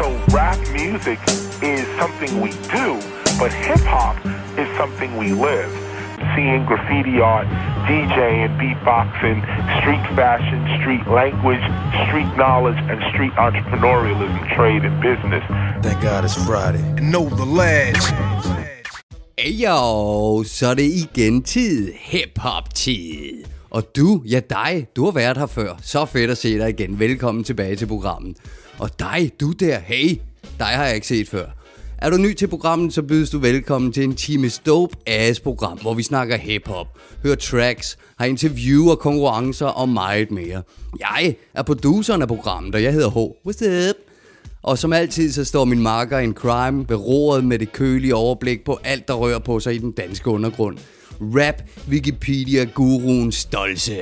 So rap music is something we do, but hip hop is something we live. Seeing graffiti art, DJing, beatboxing, street fashion, street language, street knowledge, and street entrepreneurialism, trade, and business. Thank God it's Friday. And know the lads. Jo, så er det igen tid. Hip-hop-tid. Og du, ja dig, du har været her før. Så fedt at se dig igen. Velkommen tilbage til programmet. Og dig, du der, hey, dig har jeg ikke set før. Er du ny til programmet, så bydes du velkommen til en time dope ass program, hvor vi snakker hip-hop, hører tracks, har interview og konkurrencer og meget mere. Jeg er produceren af programmet, og jeg hedder H. What's up? Og som altid, så står min marker in crime beroret med det kølige overblik på alt, der rører på sig i den danske undergrund. Rap Wikipedia-guruen Stolse.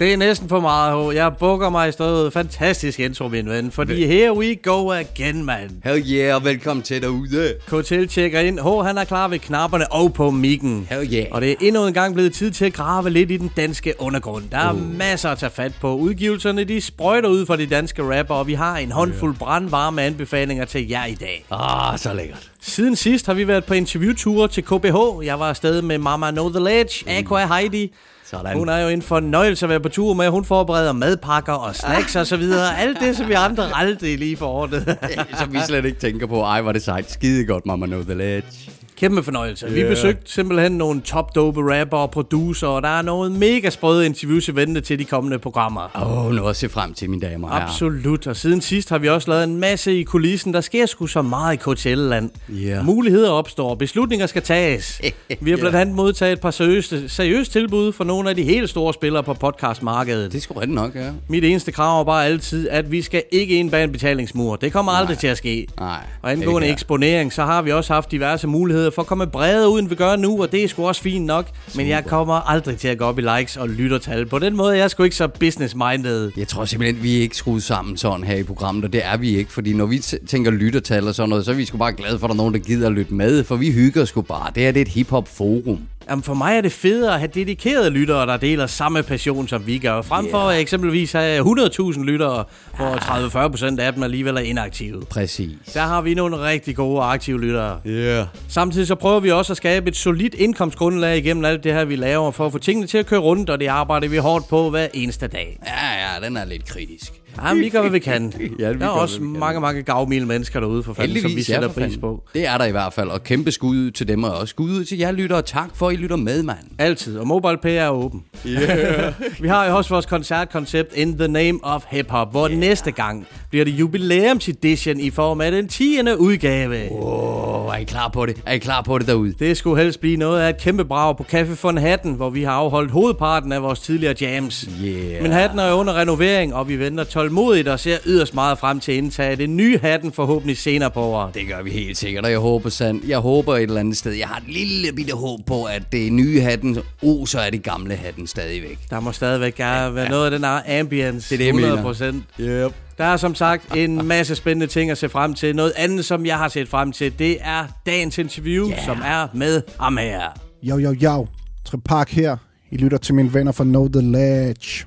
Det er næsten for meget, H. Jeg bukker mig i stedet. Fantastisk intro, min ven. Fordi here we go again, man. Hell yeah, og velkommen til derude. KTL tjekker ind. H, han er klar ved knapperne og på mikken. Hell yeah. Og det er endnu en gang blevet tid til at grave lidt i den danske undergrund. Der er uh. masser at tage fat på. Udgivelserne, de sprøjter ud for de danske rapper, og vi har en håndfuld brandvarme anbefalinger til jer i dag. Ah, så lækkert. Siden sidst har vi været på interviewture til KBH. Jeg var afsted med Mama Know The Ledge, Aqua Heidi. Sådan. Hun er jo en fornøjelse at være på tur med. Hun forbereder madpakker og snacks og så videre. Alt det, som vi andre aldrig lige får ordnet. Som vi slet ikke tænker på. Ej, var det sejt. Skide godt, Mama Know The Ledge. Kæmpe fornøjelse. Vi Ja. besøgte simpelthen nogle top dope rapper og producer, og der er nogle mega sprøde interviews i vente til de kommende programmer. Åh, oh, noget at se frem til, mine damer og herrer. Absolut, og siden sidst har vi også lavet en masse i kulissen. Der sker sgu så meget i KTL-land. Ja. Muligheder opstår, beslutninger skal tages. Vi har blandt andet modtaget et par seriøse, seriøse tilbud fra nogle af de helt store spillere på podcastmarkedet. Det sgu rigtigt nok, ja. Mit eneste krav er bare altid, at vi skal ikke ind bag en betalingsmur. Det kommer aldrig til at ske. Nej, Og angående eksponering, så har vi også haft diverse muligheder for at komme bredere ud, end vi gør nu, og det er sgu også fint nok. Men jeg kommer aldrig til at gå op i likes og lyttertal. På den måde er jeg sgu ikke så business-minded. Jeg tror simpelthen, vi er ikke skruet sammen sådan her i programmet, og det er vi ikke, fordi når vi tænker lyttertal og sådan noget, så er vi sgu bare glade for, at der er nogen, der gider at lytte med, for vi hygger sgu bare. Det her det er et hip-hop-forum. Jamen for mig er det federe at have dedikerede lyttere, der deler samme passion, som vi gør. Frem for at eksempelvis have 100.000 lyttere, hvor 30-40% af dem alligevel er inaktive. Præcis. Der har vi nogle rigtig gode og aktive lyttere. Yeah. Samtidig så prøver vi også at skabe et solidt indkomstgrundlag igennem alt det her, vi laver, for at få tingene til at køre rundt, og det arbejder vi hårdt på hver eneste dag. Ja, ja, den er lidt kritisk. Ja, vi gør, hvad vi kan. Ja, vi der er også hvad vi kan. mange, mange gavmilde mennesker derude, for fanden, som vi ja, sætter pris på. Det er der i hvert fald, og kæmpe skud ud til dem, og også skud ud til jer lyttere. Tak for, at I lytter med, mand. Altid, og MobilePay er åben. Yeah. vi har jo også vores koncertkoncept In the Name of Hip Hop, hvor yeah. næste gang bliver det jubilæumsedition i form af den 10. udgave. Oh, er I klar på det? Er I klar på det derude? Det skulle helst blive noget af et kæmpe brag på Café von Hatten, hvor vi har afholdt hovedparten af vores tidligere jams. Yeah. Men Hatten er under renovering, og vi venter tålmodigt og ser yderst meget frem til at indtage det nye Hatten forhåbentlig senere på året. Det gør vi helt sikkert, og jeg håber sandt. Jeg håber et eller andet sted. Jeg har et lille bitte håb på, at det nye hatten, oh, så er det gamle hatten stadigvæk. Der må stadigvæk gerne være noget af den her ambience. Det er det, jeg mener. 100%. Yep. Der er som sagt en masse spændende ting at se frem til. Noget andet, som jeg har set frem til, det er dagens interview, Yeah. yeah. som er med ham her. Jo, jo, jo. Trepak her. I lytter til mine venner fra Know The Ledge.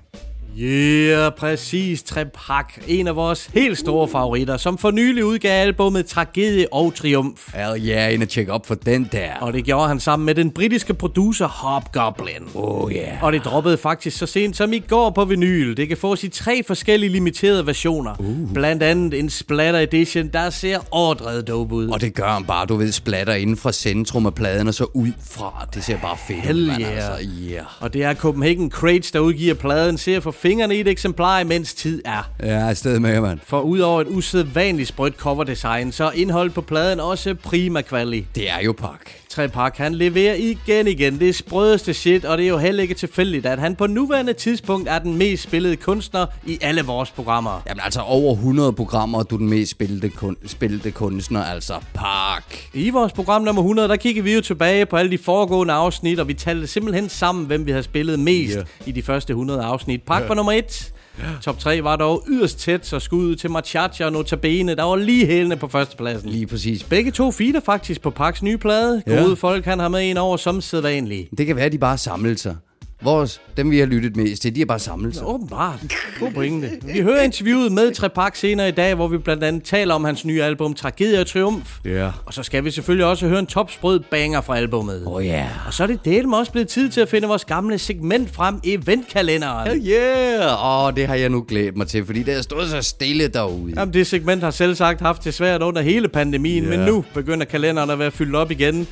Yeah, præcis. Trepak. En af vores helt store favoritter, som for nylig udgav albumet Tragedie og Triumf. Hell yeah, ind og tjekke op for den der. Og det gjorde han sammen med den britiske producer Hobgoblin. Oh yeah. Og det droppede faktisk så sent som i går på vinyl. Det kan fås i tre forskellige limiterede versioner. Uh. Blandt andet en Splatter Edition, der ser overdrevet dope ud. Og det gør han bare, du ved, splatter inden fra centrum af pladen og så ud fra. Det ser bare fedt ud, yeah. altså. Yeah. Og det er Copenhagen Crates, der udgiver pladen, ser for fingrene i et eksemplar, mens tid er. Ja, afsted med, mand. For udover et usædvanligt sprødt coverdesign, så er indholdet på pladen også prima kvali. Det er jo pak. Trepak, han leverer igen igen det sprødeste shit, og det er jo heller ikke tilfældigt, at han på nuværende tidspunkt er den mest spillede kunstner i alle vores programmer. Jamen altså over 100 programmer, og du er den mest spillede, kun, spillede kunstner, altså pak. I vores program nummer 100, der kigger vi jo tilbage på alle de foregående afsnit, og vi talte simpelthen sammen, hvem vi har spillet mest yeah. i de første 100 afsnit. Pak var nummer 1. Top 3 var dog yderst tæt, så skud ud til Machacha og Notabene, der var lige hælende på førstepladsen. Lige præcis. Begge to feeder faktisk på Paks nye plade. Ja. Gode folk, han har med en over som sædvanlig. Det kan være, at de bare samler sig. Vores, dem vi har lyttet mest til, de er bare samlet sig. Åbenbart. God pointe. Vi hører interviewet med Trepak senere i dag, hvor vi blandt andet taler om hans nye album Tragedie og Triumf. Ja. Og så skal vi selvfølgelig også høre en topsprød banger fra albummet. Åh oh, ja. Og så er det del også blevet tid til at finde vores gamle segment frem i eventkalenderen. Hell yeah! Åh, det har jeg nu glædet mig til, fordi det har stået så stille derude. Jamen, det segment har selv sagt haft det svært under hele pandemien, Ja. men nu begynder kalenderen at være fyldt op igen.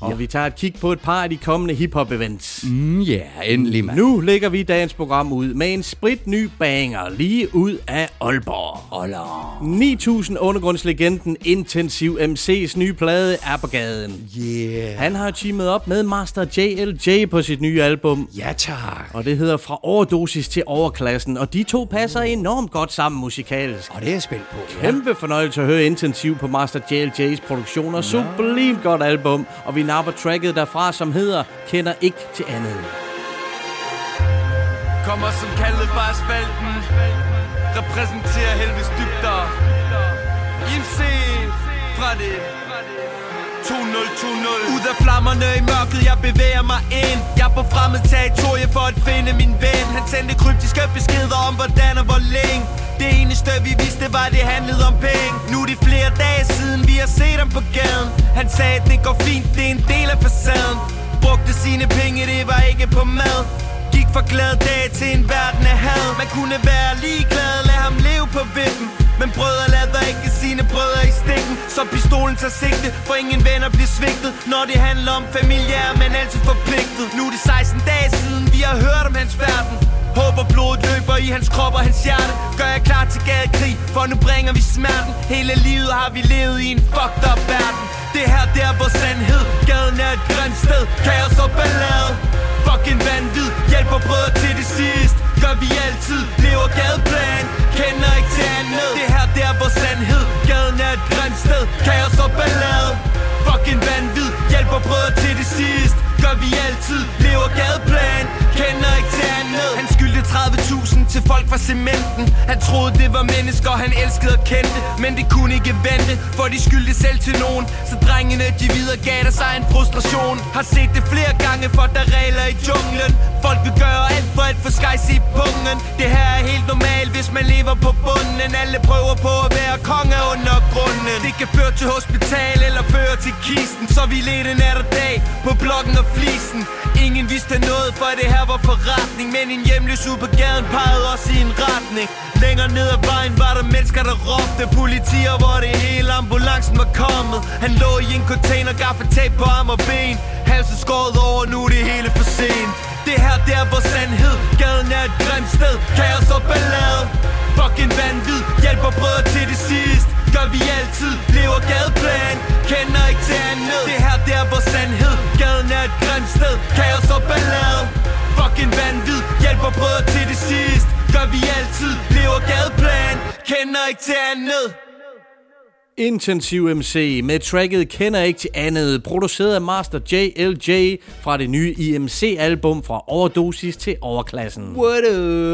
Og vi tager et kig på et par af de kommende hiphop-events. Mm, ja, endelig, mand. Nu lægger vi dagens program ud med en sprit ny banger lige ud af Aalborg. Holler. 9000 undergrundslegenden Intensiv MC's nye plade er på gaden. Yeah. Han har teamet op med Master JLJ på sit nye album. Ja, tak. Og det hedder Fra overdosis til overklassen, og de to passer enormt godt sammen musikalsk. Og det er spændt på. Kæmpe fornøjelse at høre intensiv på Master JLJ's produktioner. Sublimt godt album, og vi napper tracket derfra, som hedder Kender ikke til andet. Kommer som kaldet fra asfalten Repræsenterer helvedes dybder IMC fra det 2020 Ud af flammerne i mørket, jeg bevæger mig ind. Jeg er på fremmed territorie for at finde min ven. Han sendte kryptiske beskeder om hvordan og hvor længe. Det eneste vi vidste var det handlede om penge. Nu er det flere dage siden vi har set ham på gaden. Han sagde at det går fint, det er en del af facaden. Brugte sine penge, det var ikke på mad. For glad dag til en verden af had. Man kunne være ligeglad, lad ham leve på vippen. Men brødre lader ikke sine brødre i stikken. Så pistolen tager sigte, for ingen venner bliver svigtet. Når det handler om familie er man altid forpligtet. Nu er det 16 dage siden, vi har hørt om hans verden. Håber blodet løber i hans krop og hans hjerte. Gør jeg klar til gadekrig, for nu bringer vi smerten. Hele livet har vi levet i en fucked up verden. Det her, det er vores sandhed. Gaden er et grønt sted, kaos og ballade. Fucking vanvid, hjælper brødre til det sidst Gør vi altid, lever gadeplan Kender ikke til andet. Det her, det er vores sandhed. Gaden er et grimt sted, kaos og ballade. Fucking vanvid, hjælper brødre til det sidst Gør vi altid, lever gadeplan Kender ikke til andet. Han skyldte 30.000 til folk fra cementen. Han troede det var mennesker, han elskede og kendte Men det kunne ikke vente, for de skyldte selv til nogen. Så drengene, de videregav der sig en frustration. Har set det flere gange, for der regler i junglen. Folk vil gøre alt for at få skejs i pungen. Det her er helt normalt, hvis man lever på bunden. Alle prøver på at være konge under grunden. Det kan føre til hospital eller føre til kisten. Så vi ledte nat og dag på blokken og flisen. Ingen vidste noget, for det her var forretning. Men en hjemløs ude på gaden pegede os i en retning. Længere ned ad vejen var der mennesker, der råbte. Politier, hvor det hele ambulancen var kommet. Han lå i en container, gaffatape på arm og ben. Halsen skåret over, nu er det hele for sent. Det her, det er vores sandhed. Gaden er et grimt sted, kaos og ballade. Fucking vanvid, hjælper brødre til det sidste. Gør vi altid, lever gadeplan Kender ikke til andet. Det her, der er vores sandhed. Gaden er et grimt sted, kaos og ballade. Fucking vanvid, hjælper brødre til det sidst Gør vi altid, lever gadeplan Kender ikke til andet. Intensiv MC med tracket Kender ikke til andet, produceret af Master JLJ fra det nye IMC-album fra overdosis til overklassen. What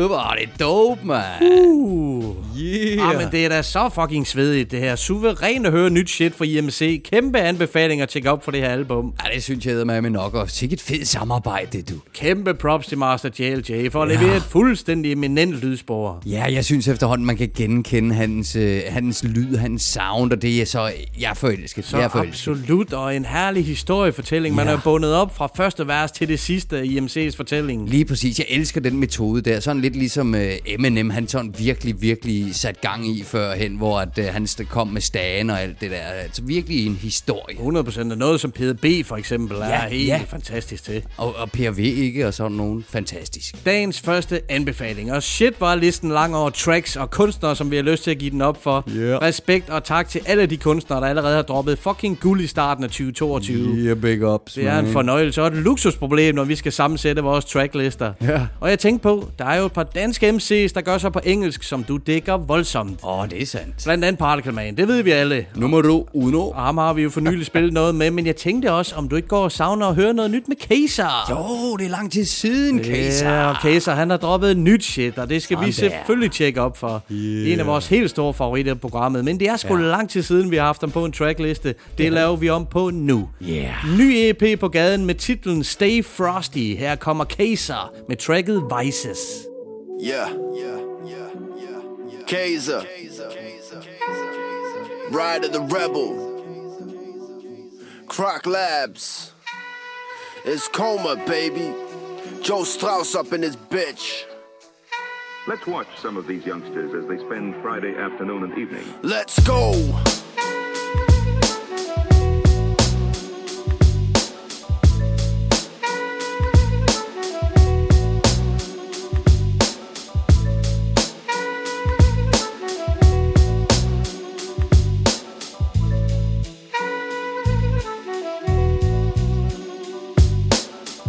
up? Det er dope, man. Uh. Yeah. Ah, men det er da så fucking svedigt, det her. Suverænt at høre nyt shit fra IMC. Kæmpe anbefaling at tjekke op for det her album. Ja, det synes jeg med nok. Og sikkert et fedt samarbejde, du. Kæmpe props til Master JLJ for at levere et fuldstændig eminent lydspor. Ja, jeg synes efterhånden, man kan genkende hans, øh, hans lyd, hans sound, og det er så... Jeg er forelsket. Så jeg er forelsket. absolut, og en herlig historiefortælling. Man Ja. er bundet op fra første vers til det sidste i IMC's fortælling. Lige præcis. Jeg elsker den metode der. Sådan lidt ligesom øh, Eminem, han sådan virkelig, virkelig sat gang i førhen, hvor at, øh, han kom med stagen og alt det der. Altså virkelig en historie. 100% af noget, som PDB for eksempel er Ja, helt ja. fantastisk til. Og, og PRV ikke, og sådan nogen fantastisk. Dagens første anbefaling. Og shit var listen lang over tracks og kunstnere, som vi har lyst til at give den op for. Yeah. Respekt og tak til alle de kunstnere, der allerede har droppet fucking guld i starten af 2022. Yeah, big ups, Det er en fornøjelse og et luksusproblem, når vi skal sammensætte vores tracklister. Ja. Og jeg tænkte på, der er jo et par danske MC's, der gør sig på engelsk, som du dækker voldsomt. Åh, oh, det er sandt. Blandt andet Particle Man, det ved vi alle. Nummer uno. Og ham har vi jo for nylig spillet noget med, men jeg tænkte også, om du ikke går og savner at høre noget nyt med Kaiser. Jo, det er lang tid siden, Kaiser. Ja, og Kaiser, han har droppet nyt shit, og det skal vi Sådan der. selvfølgelig tjekke op for. Yeah. En af vores helt store favoritter i programmet, men det er sgu yeah. lang tid siden, vi har haft ham på en trackliste. Det laver vi om på nu. Yeah. Ny EP på gaden med titlen Stay Frosty. Her kommer Kaiser med tracket Vices. Yeah, yeah, yeah, yeah, yeah. Kaiser. Ride of the Rebel. Croc Labs. It's Coma, baby. Joe Strauss up in his bitch. Let's watch some of these youngsters as they spend Friday afternoon and evening. Let's go.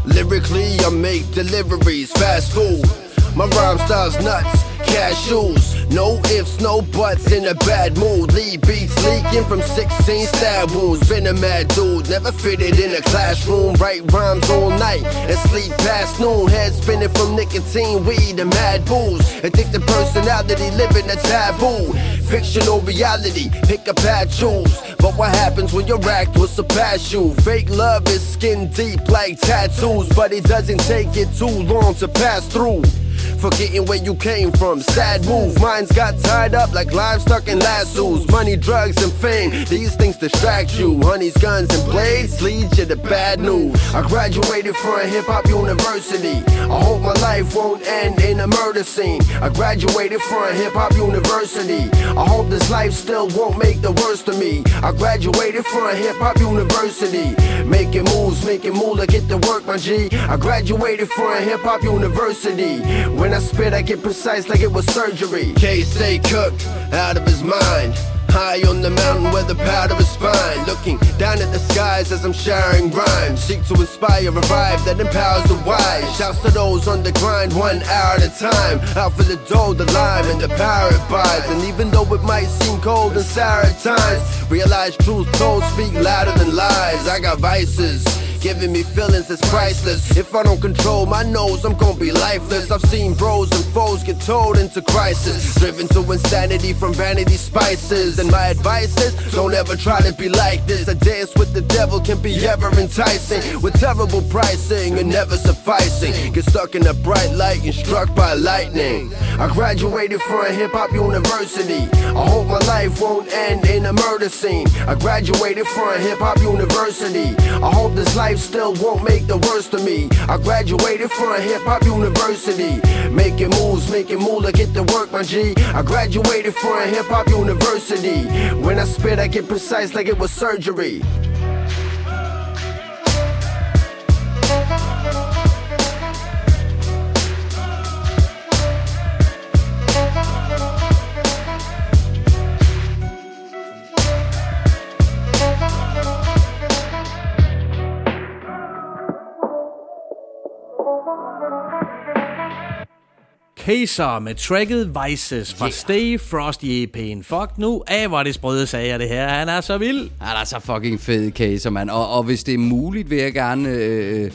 Lyrically, I make deliveries, fast food. My rhyme style's nuts, cashews. No ifs, no buts, in a bad mood. Lead beats leaking from 16 stab wounds. Been a mad dude, never fitted in a classroom. Write rhymes all night and sleep past noon. Head spinning from nicotine, weed, and mad booze. Addicted personality, living a taboo. Fictional reality, pick a pad, choose. But what happens when your act will surpass you? Fake love is skin deep like tattoos, but it doesn't take it too long to pass through. Forgetting where you came from, sad move. Minds got tied up like livestock in lassos. Money, drugs, and fame, these things distract you. Honey's guns and blades lead you to bad news. I graduated from hip hop university. I hope my life won't end in a murder scene. I graduated from hip hop university. I hope this life still won't make the worst of me. I graduated from hip hop university. Making moves, making moolah, get to work, my G. I graduated from hip hop university. When I spit, I get precise like it was surgery. K stay cooked, out of his mind. High on the mountain where the powder is fine. Looking down at the skies as I'm sharing rhymes. Seek to inspire a vibe that empowers the wise. Shouts to those on the grind, one hour at a time. Out for the dough, the lime, and the buys. And even though it might seem cold and sour at times, realize truth told speak louder than lies. I got vices. Giving me feelings that's priceless. If I don't control my nose, I'm gonna be lifeless. I've seen bros and foes get told into crisis. Driven to insanity from vanity spices. And my advice is don't ever try to be like this. A dance with the devil can be ever enticing. With terrible pricing and never sufficing. Get stuck in a bright light and struck by lightning. I graduated from hip hop university. I hope my life won't end in a murder scene. I graduated from hip hop university. I hope this life still won't make the worst of me. I graduated from hip hop university. Making moves, making moolah, get to work, my G. I graduated from a hip hop university. When I spit, I get precise like it was surgery. Kaiser med tracket Vices fra Yeah. Stay Frosty EP'en. Fuck nu af, hvor det sprøde sager, det her. Han er så vild. Han er så fucking fed case, mand. Og, og hvis det er muligt, vil jeg gerne øh,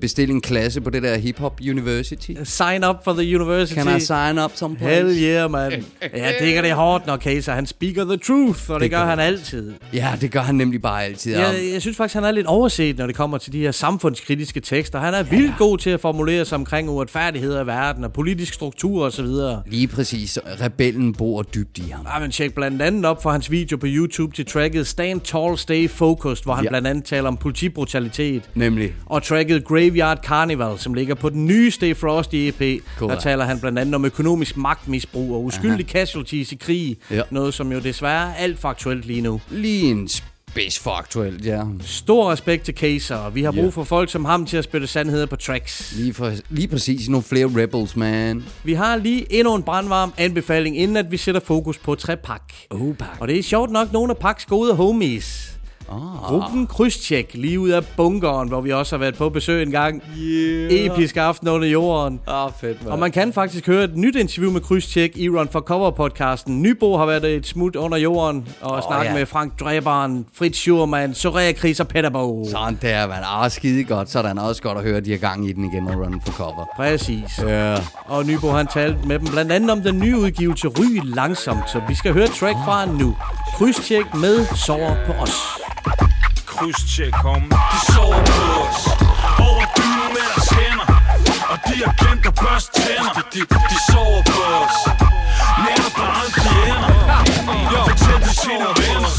bestille en klasse på det der Hip Hop University. Sign up for the university. Can I sign up someplace? Hell yeah, man. Ja, det er det hårdt, når Kaiser han speaker the truth, og det, det gør gør han altid. Ja, det gør han nemlig bare altid. Jeg, Ja. jeg synes faktisk, han er lidt overset, når det kommer til de her samfundskritiske tekster. Han er vildt god til at formulere sig omkring uretfærdigheder i verden og politisk struktur osv. Lige præcis. Rebellen bor dybt i ham. Ja, men tjek blandt andet op for hans video på YouTube til tracket Stand Tall, Stay Focused, hvor han Ja. ja. blandt andet taler om politibrutalitet. Nemlig. Og tracket Graveyard Carnival, som ligger på den nye Stay Frosty EP. Cool. Der taler han blandt andet om økonomisk magtmisbrug og uskyldige casualties i krig. Ja. Noget, som jo desværre er alt for aktuelt lige nu. Lige en spids for aktuelt, ja. Stor respekt til Kaiser, og vi har brug Ja. for folk som ham til at spytte sandheder på tracks. Lige, for, lige præcis nogle flere rebels, man. Vi har lige endnu en brandvarm anbefaling, inden at vi sætter fokus på Trepak. Oh, pak. Og det er sjovt nok nogle af Paks gode homies. Ah. Gruppen Krydstjek, lige ud af bunkeren, hvor vi også har været på besøg en gang. Yeah. Episk aften under jorden. Ah, fedt, man. Og man kan faktisk høre et nyt interview med Krydstjek i Run for Cover-podcasten. Nybo har været et smut under jorden og oh, snakket ja. med Frank Dræberen, Fritz Schurman, Soraya Chris og Peter Bo. Sådan der, man. Ah, skide godt. Så er der også godt at høre, at de har gang i den igen og run for cover. Præcis. Ja. Og Nybo han talte med dem blandt andet om den nye udgivelse Ry Langsomt, så vi skal høre track fra nu. Krydstjek med Sover på os. Krydstjek om. De sover på os Over dynen med deres hænder. Og de har glemt at børste tænder. De, de, de sover på os Nætter der aldrig ender det til dine venner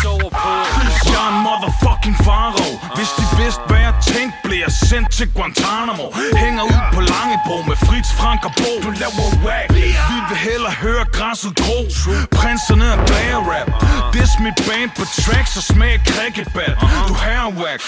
Christian motherfucking Faro Hvis de vidste hvad jeg tænkte Blev jeg sendt til Guantanamo. Hænger ud på Langebro Med Fritz, Frank og Bo. Du laver whack Vi vil hellere høre græsset gro Prinserne er bagerrap This mit band på tracks Og smag cricketbat Du her whack.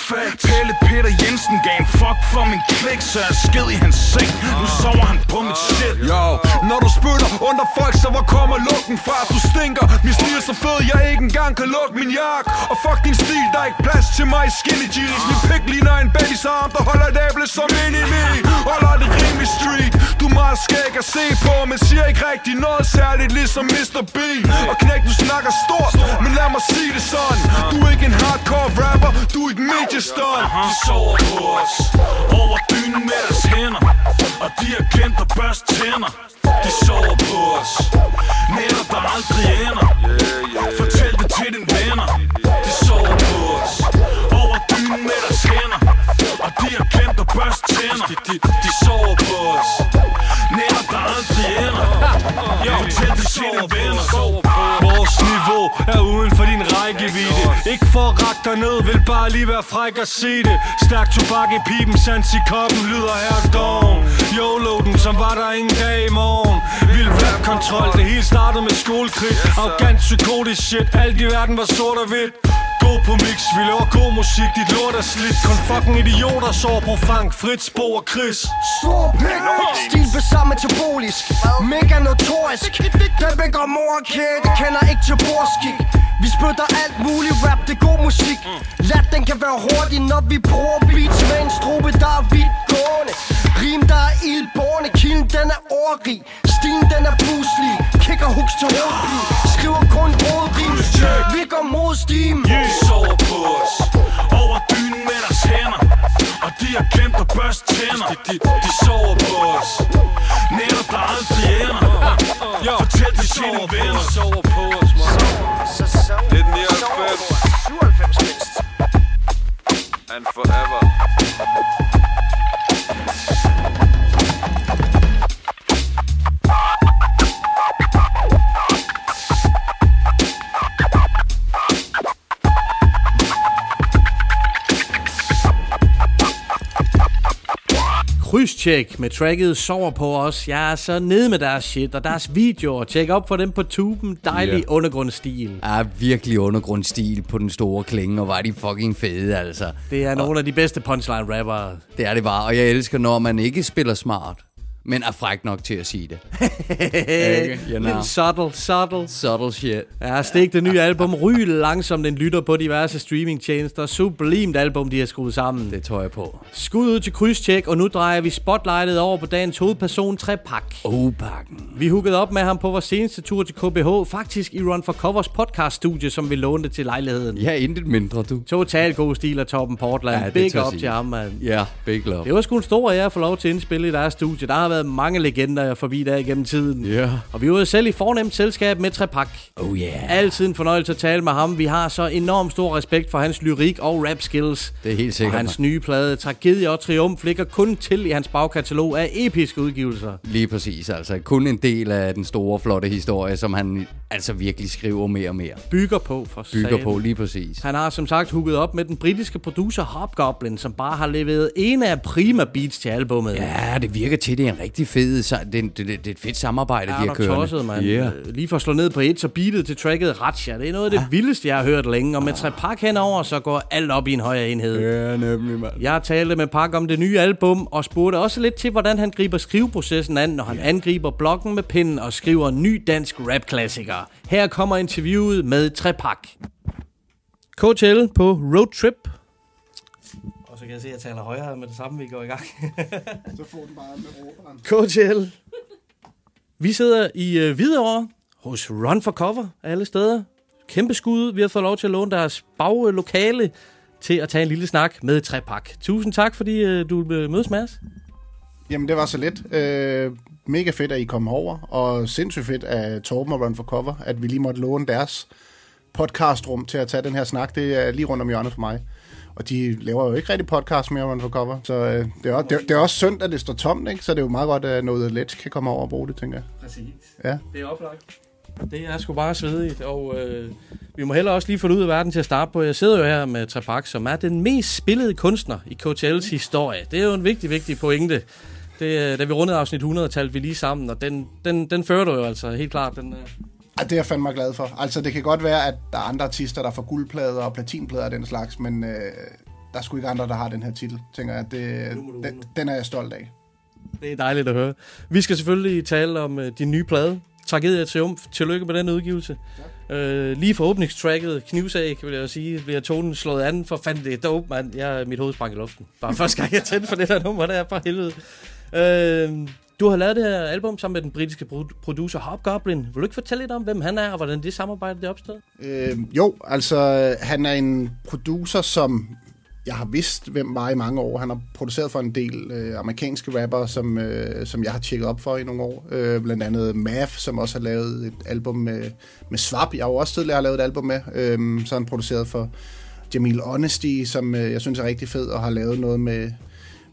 Pelle Peter Jensen gav en fuck for min klik Så jeg sked i hans seng. Nu sover han på mit shit. Yo, når du spytter under folk, så hvor kommer lugten fra? Du stinker, min stil er så fed, jeg ikke engang kan lukke min jakke Og fuck din stil, der er ikke plads til mig i skinny jeans. Min pik ligner en babys arm, der holder et æble som mini me Holder det rimelig street. Du er meget skæg at se på, men siger ikke rigtig noget særligt Ligesom Mr. Bean. Og knæk, du snakker stort, men lad mig sige det sådan. Du er ikke en hardcore rapper, du er et mediestun De sover på os. Over dynen med deres hænder Og de har glemt at børste tænder. De sover på os. Nætter der aldrig ender. Fortæl det til dine venner. De sover på os. Over dynen med deres hænder Og de har glemt at børste tænder. De, de, de sover på os. Nætter der aldrig ender. Fortæl det til dine venner er uden for din rækkevidde. Ikke for at række dig ned, vil bare lige være fræk og se det. Stærk tobak i pipen, sans i koppen, lyder her dawn YOLO-den, som var der ingen dag i morgen. Vild rap-kontrol, det hele startede med skolekrig Arrogant, psykotisk shit, alt i verden var sort og hvidt. Gå på mix, vi laver god musik, dit lort er slidt. Kun fucking idioter sover på Frank, Fritz, Bo og Chris Stor pik, stil besamt metabolisk Mega notorisk. Den begår mor og kæde, kender ikke til borskik. Vi spytter alt muligt rap, det er god musik. Lat den kan være hurtig, når vi bruger beats Med en strobe, der er vidtgående Rim, der er ildborne, kilden den er overrig. Stilen den er puslig, kicker hooks til hovedpil Skriver kun rådrim, vi går mod steam De sover på os. Over dynen med deres hænder. Og de har glemt at børste tænder. De, de, de sover på os. Nætter der aldrig ender. Fortæl det til dine venner. sover på os, man Det er 99 And forever Krydstjek med tracket Sover på os. Jeg er så nede med deres shit og deres videoer. Tjek op for dem på tuben. Dejlig Ja. yeah. undergrundsstil. Er virkelig undergrundstil på den store klinge, og var de fucking fede, altså. Det er nogle af de bedste punchline rappere. Det er det bare, og jeg elsker, når man ikke spiller smart, men er fræk nok til at sige det. Ikke? You know. Lidt subtle, subtle. Subtle shit. Ja, stik det nye album. Ry langsomt den lytter på diverse streamingtjenester. Sublimt album, de har skruet sammen. Det tror jeg på. Skud ud til krydstjek, og nu drejer vi spotlightet over på dagens hovedperson, Trepak. Opakken. Vi hookede op med ham på vores seneste tur til KBH, faktisk i Run for Covers podcast-studie, som vi lånte til lejligheden. Ja, intet mindre, du. Total god stil af Torben Portland. Ja, Big up sige. til ham, mand. Ja, big love. Det var sgu en stor ære at få lov til at indspille i deres studie. Der har været mange legender forbi der igennem tiden. Ja. Og vi var jo selv i fornemt selskab med Trepak. Oh yeah. Altid en fornøjelse at tale med ham. Vi har så enormt stor respekt for hans lyrik og rap skills. Det er helt sikkert, Og hans nye plade, Tragedie og Triumf, ligger kun til i hans bagkatalog af episke udgivelser. Lige præcis, altså. Kun en del af den store, flotte historie, som han altså virkelig skriver mere og mere. Bygger på for Bygger satan. på, lige præcis. Han har som sagt hooket op med den britiske producer Hobgoblin, som bare har leveret en af prima beats til albummet. Ja, det virker til, det er en rigtig fed, så det, det, det, det er et fedt samarbejde, Ja, de har kørende. tosset, mand. Yeah. Lige for at slå ned på et, så beatet til tracket Ratcha. Det er noget af det Ah. vildeste, jeg har hørt længe. Og med tre pak henover, så går alt op i en højere enhed. Ja, nemlig, mand. Jeg talte med Pak om det nye album, og spurgte også lidt til, hvordan han griber skriveprocessen an, når han angriber blokken med pinden og skriver en ny dansk rap-klassiker. Her kommer interviewet med Trepak. KTL på Road Trip. Og så kan jeg se, at jeg taler højere med det samme, vi går i gang. Så får den bare med råberen. KTL. Vi sidder i øh, Hvidovre hos Run for Cover alle steder. Kæmpe skud. Vi har fået lov til at låne deres baglokale til at tage en lille snak med Trepak. Tusind tak, fordi øh, du vil mødes med os. Jamen, det var så lidt. Øh, mega fedt, at I kom over, og sindssygt fedt af Torben og Run for Cover, at vi lige måtte låne deres podcastrum til at tage den her snak. Det er lige rundt om hjørnet for mig. Og de laver jo ikke rigtig podcast mere Run for Cover, så øh, det, er, også, det, det er også synd, at det står tomt, ikke? så det er jo meget godt, at noget let kan komme over og bruge det, tænker jeg. Præcis. Ja. Det er oplagt. Det er sgu bare svedigt, og øh, vi må heller også lige få det ud af verden til at starte på. Jeg sidder jo her med Trepak, som er den mest spillede kunstner i KTL's historie. Det er jo en vigtig, vigtig pointe. Det, øh, da vi rundede afsnit 100, talte vi lige sammen, og den, den, den fører du jo altså helt klart. Den, øh. Ja, det er jeg fandme glad for. Altså, det kan godt være, at der er andre artister, der får guldplader og platinplader og den slags, men øh, der er sgu ikke andre, der har den her titel, tænker jeg. Det, den, den er jeg stolt af. Det er dejligt at høre. Vi skal selvfølgelig tale om øh, din nye plade, Tragedie og Triumf. Tillykke med den udgivelse. Øh, lige for åbningstracket, knivsag, vil jeg jo sige, bliver tonen slået an. For fanden, det er dope, mand. Jeg, mit hoved sprang i luften. Bare første gang, jeg tændte for det der nummer, der er for helvede. Øh, du har lavet det her album sammen med den britiske producer Hobgoblin. Vil du ikke fortælle lidt om, hvem han er, og hvordan det samarbejde det opstod? Øh, jo, altså, han er en producer, som jeg har vidst, hvem var i mange år. Han har produceret for en del øh, amerikanske rapper, som, øh, som jeg har tjekket op for i nogle år. Øh, blandt andet Mav, som også har lavet et album med, med Swap. Jeg har jo også tidligere lavet et album med. Øh, så han produceret for Jamil Honesty, som øh, jeg synes er rigtig fed, og har lavet noget med,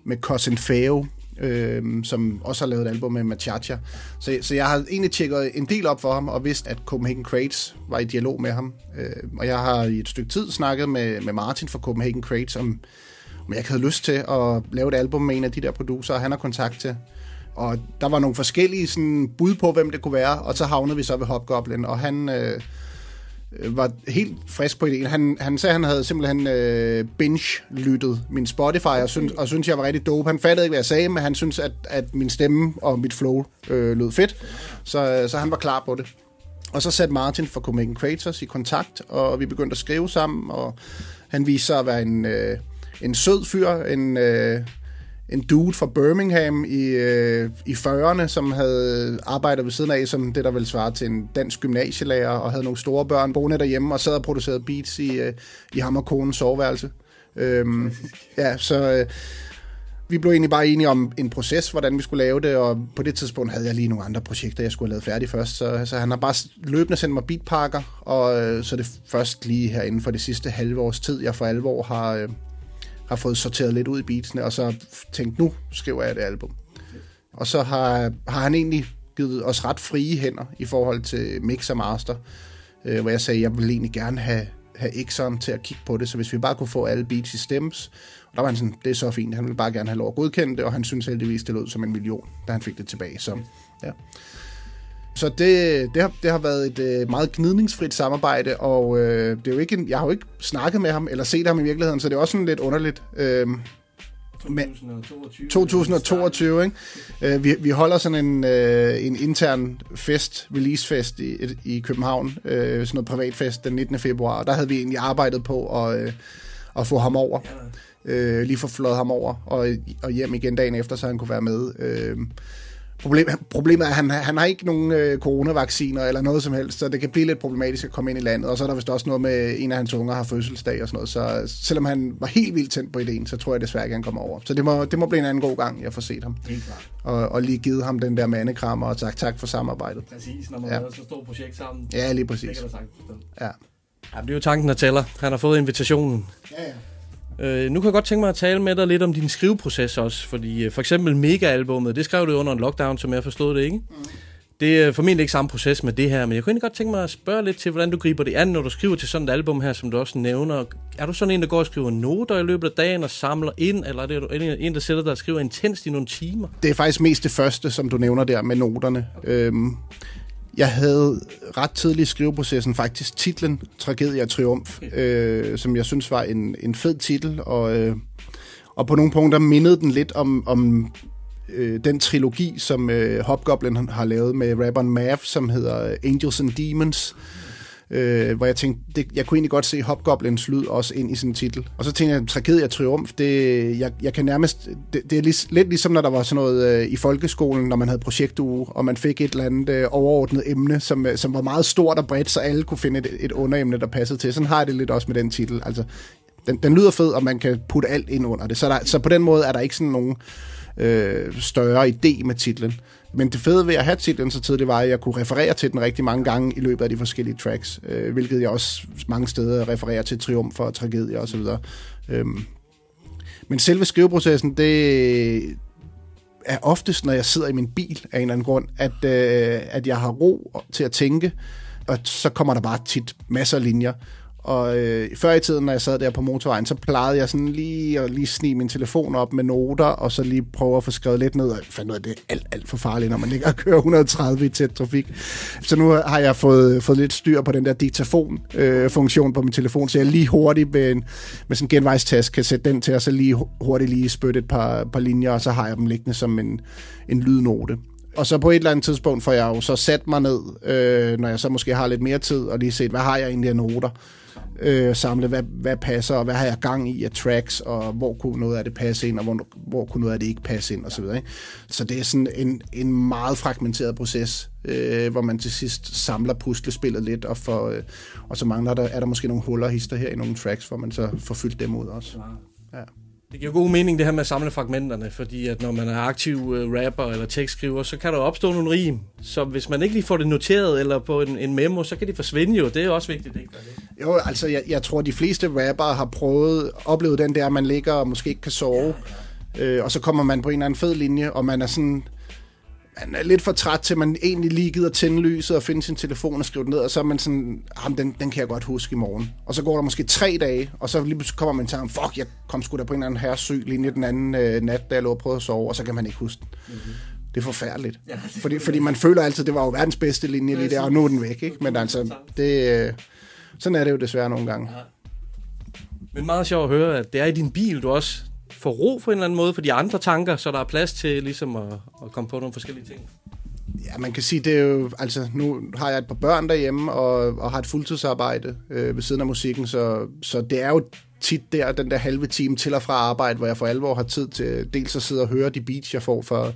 med Cousin Feo, øh, som også har lavet et album med Machacha. Så, så jeg har egentlig tjekket en del op for ham, og vidst, at Copenhagen Crates var i dialog med ham. Øh, og jeg har i et stykke tid snakket med, med Martin fra Copenhagen Crates, om, om jeg ikke havde lyst til at lave et album med en af de der producer, han har kontakt til. Og der var nogle forskellige sådan, bud på, hvem det kunne være, og så havnede vi så ved Hobgoblin, og han... Øh, Øh, var helt frisk på ideen. Han, han sagde, at han havde simpelthen øh, binge-lyttet min Spotify, og, synes, og synes jeg var rigtig dope. Han fattede ikke, hvad jeg sagde, men han synes, at, at min stemme og mit flow øh, lød fedt. Så, øh, så han var klar på det. Og så satte Martin fra Copenhagen Creators i kontakt, og vi begyndte at skrive sammen, og han viste sig at være en, øh, en sød fyr, en... Øh, en dude fra Birmingham i, øh, i 40'erne, som havde arbejdet ved siden af som det, der ville svare til en dansk gymnasielærer, og havde nogle store børn boende derhjemme, og sad og producerede beats i, øh, i ham og konens soveværelse. Øhm, ja, så øh, vi blev egentlig bare enige om en proces, hvordan vi skulle lave det, og på det tidspunkt havde jeg lige nogle andre projekter, jeg skulle have lavet færdig først, så, så han har bare løbende sendt mig beatpakker, og øh, så det først lige her inden for det sidste halve års tid, jeg for alvor har... Øh, har fået sorteret lidt ud i beatsene, og så tænkt, nu skriver jeg det album. Og så har, har han egentlig givet os ret frie hænder i forhold til mix og master, øh, hvor jeg sagde, jeg vil egentlig gerne have, have Exxon til at kigge på det, så hvis vi bare kunne få alle beats i stems, og der var han sådan, det er så fint, han ville bare gerne have lov at godkende det, og han synes heldigvis, det lød som en million, da han fik det tilbage. Så, ja. Så det, det, har, det har været et øh, meget gnidningsfrit samarbejde, og øh, det er jo ikke en, jeg har jo ikke snakket med ham eller set ham i virkeligheden, så det er også sådan lidt underligt. Øh, 2022. 2022, ikke? Øh, vi, vi holder sådan en, øh, en intern fest, releasefest i, i København, øh, sådan noget privatfest den 19. februar, og der havde vi egentlig arbejdet på at, øh, at få ham over. Øh, lige få flået ham over, og, og hjem igen dagen efter, så han kunne være med. Øh, Problem, problemet er, at han, han har ikke nogen øh, coronavacciner eller noget som helst, så det kan blive lidt problematisk at komme ind i landet. Og så er der vist også noget med, en af hans unger har fødselsdag og sådan noget. Så selvom han var helt vildt tændt på ideen, så tror jeg desværre ikke, han kommer over. Så det må, det må blive en anden god gang, jeg får set ham. Helt klart. Og, og lige givet ham den der mandekrammer og sagt tak for samarbejdet. Præcis, når man Ja. har så stort projekt sammen. Ja, lige Det præcis. kan du sagtens forstå. Ja. Ja, men det er jo tanken, der tæller. Han har fået invitationen. Ja, ja. Øh, nu kan jeg godt tænke mig at tale med dig lidt om din skriveproces også, fordi øh, for eksempel Mega-albummet, det skrev du under en lockdown, som jeg forstod det, ikke? Mm. Det er formentlig ikke samme proces med det her, men jeg kunne egentlig godt tænke mig at spørge lidt til, hvordan du griber det an, når du skriver til sådan et album her, som du også nævner. Er du sådan en, der går og skriver noter i løbet af dagen og samler ind, eller er det en, der sætter dig og skriver intenst i nogle timer? Det er faktisk mest det første, som du nævner der med noterne. Øhm, jeg havde ret tidligt i skriveprocessen faktisk titlen Tragedie og Triumf, øh, som jeg synes var en, en fed titel, og, øh, og på nogle punkter mindede den lidt om, om øh, den trilogi, som øh, Hobgoblin har lavet med rapperen Mav, som hedder Angels and Demons. øh, øh, hvor jeg tænkte, det, jeg kunne egentlig godt se Hobgoblins lyd også ind i sin titel. Og så tænkte jeg, tragedie og triumf, det, jeg, jeg kan nærmest, det, det er lig, lidt ligesom, når der var sådan noget øh, i folkeskolen, når man havde projektuge, og man fik et eller andet øh, overordnet emne, som, øh, som var meget stort og bredt, så alle kunne finde et, et underemne, der passede til. Sådan har jeg det lidt også med den titel. Altså, den, den lyder fed, og man kan putte alt ind under det. Så, der, så på den måde er der ikke sådan nogen øh, større idé med titlen. Men det fede ved at have titlen så tidligt var, at jeg kunne referere til den rigtig mange gange i løbet af de forskellige tracks, øh, hvilket jeg også mange steder refererer til triumf og tragedie osv. Øhm, men selve skriveprocessen, det er oftest, når jeg sidder i min bil af en eller anden grund, at, øh, at jeg har ro til at tænke, og så kommer der bare tit masser af linjer. Og øh, før i tiden, når jeg sad der på motorvejen, så plejede jeg sådan lige at lige snige min telefon op med noter, og så lige prøve at få skrevet lidt ned, og jeg fandt ud af, at det er alt, alt for farligt, når man ligger og kører 130 i tæt trafik. Så nu har jeg fået, fået lidt styr på den der diktafon-funktion øh, på min telefon, så jeg lige hurtigt med, en, med sådan en genvejstast kan sætte den til, og så lige hurtigt lige spytte et par, par linjer, og så har jeg dem liggende som en, en lydnote. Og så på et eller andet tidspunkt får jeg jo så sat mig ned, øh, når jeg så måske har lidt mere tid, og lige set, hvad har jeg egentlig af noter øh, samle, hvad, hvad passer, og hvad har jeg gang i af tracks, og hvor kunne noget af det passe ind, og hvor, hvor kunne noget af det ikke passe ind, osv. Så, så det er sådan en, en meget fragmenteret proces, øh, hvor man til sidst samler puslespillet lidt, og, for, øh, og så mangler der, er der måske nogle huller hister her i nogle tracks, hvor man så får fyldt dem ud også. Ja. Det giver god mening det her med at samle fragmenterne, fordi at når man er aktiv uh, rapper eller tekstskriver, så kan der opstå nogle rim. Så hvis man ikke lige får det noteret eller på en, en memo, så kan de forsvinde jo. Det er også vigtigt, ikke? Jo, altså jeg, jeg tror, de fleste rapper har prøvet, oplevet den der, at man ligger og måske ikke kan sove. Ja, ja. Øh, og så kommer man på en eller anden fed linje, og man er sådan man er lidt for træt til, at man egentlig lige gider tænde lyset og finde sin telefon og skrive det ned, og så er man sådan, ham, den, den kan jeg godt huske i morgen. Og så går der måske tre dage, og så lige pludselig kommer man til ham, fuck, jeg kom sgu da på en eller anden her syg linje den anden øh, nat, da jeg lå og prøvede at sove, og så kan man ikke huske den. Mm-hmm. Det er forfærdeligt. Ja, det fordi, fordi man føler altid, det var jo verdens bedste linje lige der, og nu er den væk, ikke? Men altså, det, øh, sådan er det jo desværre nogle gange. Ja. Men meget sjovt at høre, at det er i din bil, du også får ro på en eller anden måde for de andre tanker, så der er plads til ligesom at, at komme på nogle forskellige ting. Ja, man kan sige, det er jo, altså nu har jeg et par børn derhjemme, og, og har et fuldtidsarbejde øh, ved siden af musikken, så, så det er jo tit der, den der halve time til og fra arbejde, hvor jeg for alvor har tid til dels at sidde og høre de beats, jeg får fra,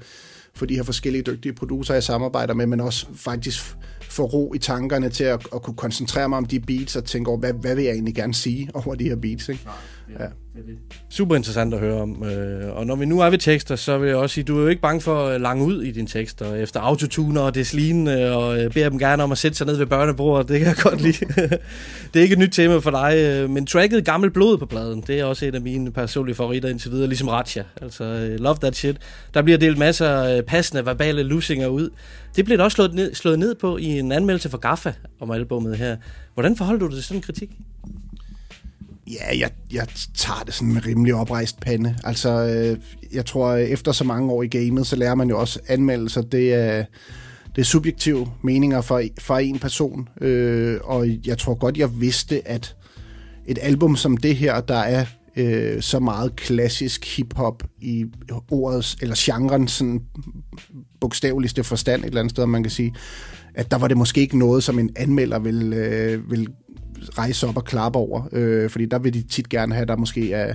for de her forskellige dygtige producer, jeg samarbejder med, men også faktisk få ro i tankerne til at, at kunne koncentrere mig om de beats og tænke over, hvad, hvad vil jeg egentlig gerne sige over de her beats, ikke? Nej, ja det det. Super interessant at høre om. Øh, og når vi nu er ved tekster, så vil jeg også sige, du er jo ikke bange for at lange ud i dine tekster efter autotuner og desline, og øh, beder dem gerne om at sætte sig ned ved børnebordet. Det kan jeg godt lide. det er ikke et nyt tema for dig, øh, men tracket Gammel Blod på pladen, det er også en af mine personlige favoritter indtil videre, ligesom Ratcha. Altså, love that shit. Der bliver delt masser af passende verbale lusinger ud. Det blev også slået ned, slået ned på i en anmeldelse for Gaffa om albumet her. Hvordan forholder du dig til sådan en kritik? Ja, jeg, jeg tager det sådan med rimelig oprejst pande. Altså, øh, jeg tror, efter så mange år i gamet, så lærer man jo også anmeldelser. Det er, det er subjektive meninger fra, fra en person. Øh, og jeg tror godt, jeg vidste, at et album som det her, der er øh, så meget klassisk hiphop i ordets, eller genren, sådan bogstaveligste forstand et eller andet sted, man kan sige, at der var det måske ikke noget, som en anmelder vil, øh, vil rejse op og klappe over, øh, fordi der vil de tit gerne have, der måske er,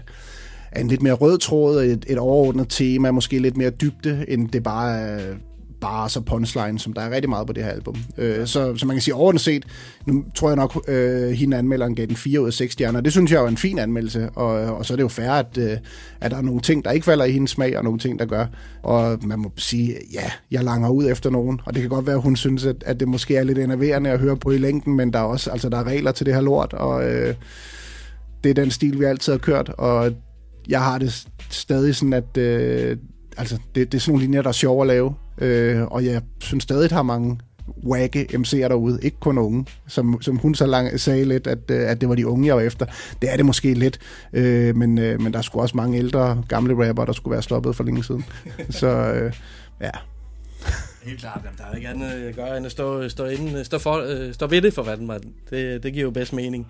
er en lidt mere rød tråd, et, et overordnet tema, måske lidt mere dybde, end det bare er bars og punchline, som der er rigtig meget på det her album. Øh, så, så man kan sige overordnet set, nu tror jeg nok, øh, hende anmelderen gav den 4 ud af 6 stjerner. Det synes jeg er en fin anmeldelse, og, og så er det jo fair, at, øh, at der er nogle ting, der ikke falder i hendes smag, og nogle ting, der gør. Og man må sige, ja, jeg langer ud efter nogen, og det kan godt være, at hun synes, at, at det måske er lidt enerverende at høre på i længden, men der er også altså, der er regler til det her lort, og øh, det er den stil, vi altid har kørt, og jeg har det stadig sådan, at øh, altså, det, det er sådan nogle linjer, der er sjove at lave. Øh, og jeg synes stadig, at har mange wagge MC'er derude, ikke kun unge, som, som hun så lang sagde lidt, at, øh, at det var de unge, jeg var efter. Det er det måske lidt, øh, men, øh, men der skulle også mange ældre, gamle rapper, der skulle være stoppet for længe siden. så øh, ja. Helt klart, der er ikke andet at gøre, end at stå, stå, inde, stå, for, øh, stå ved det for fanden, det, det giver jo bedst mening.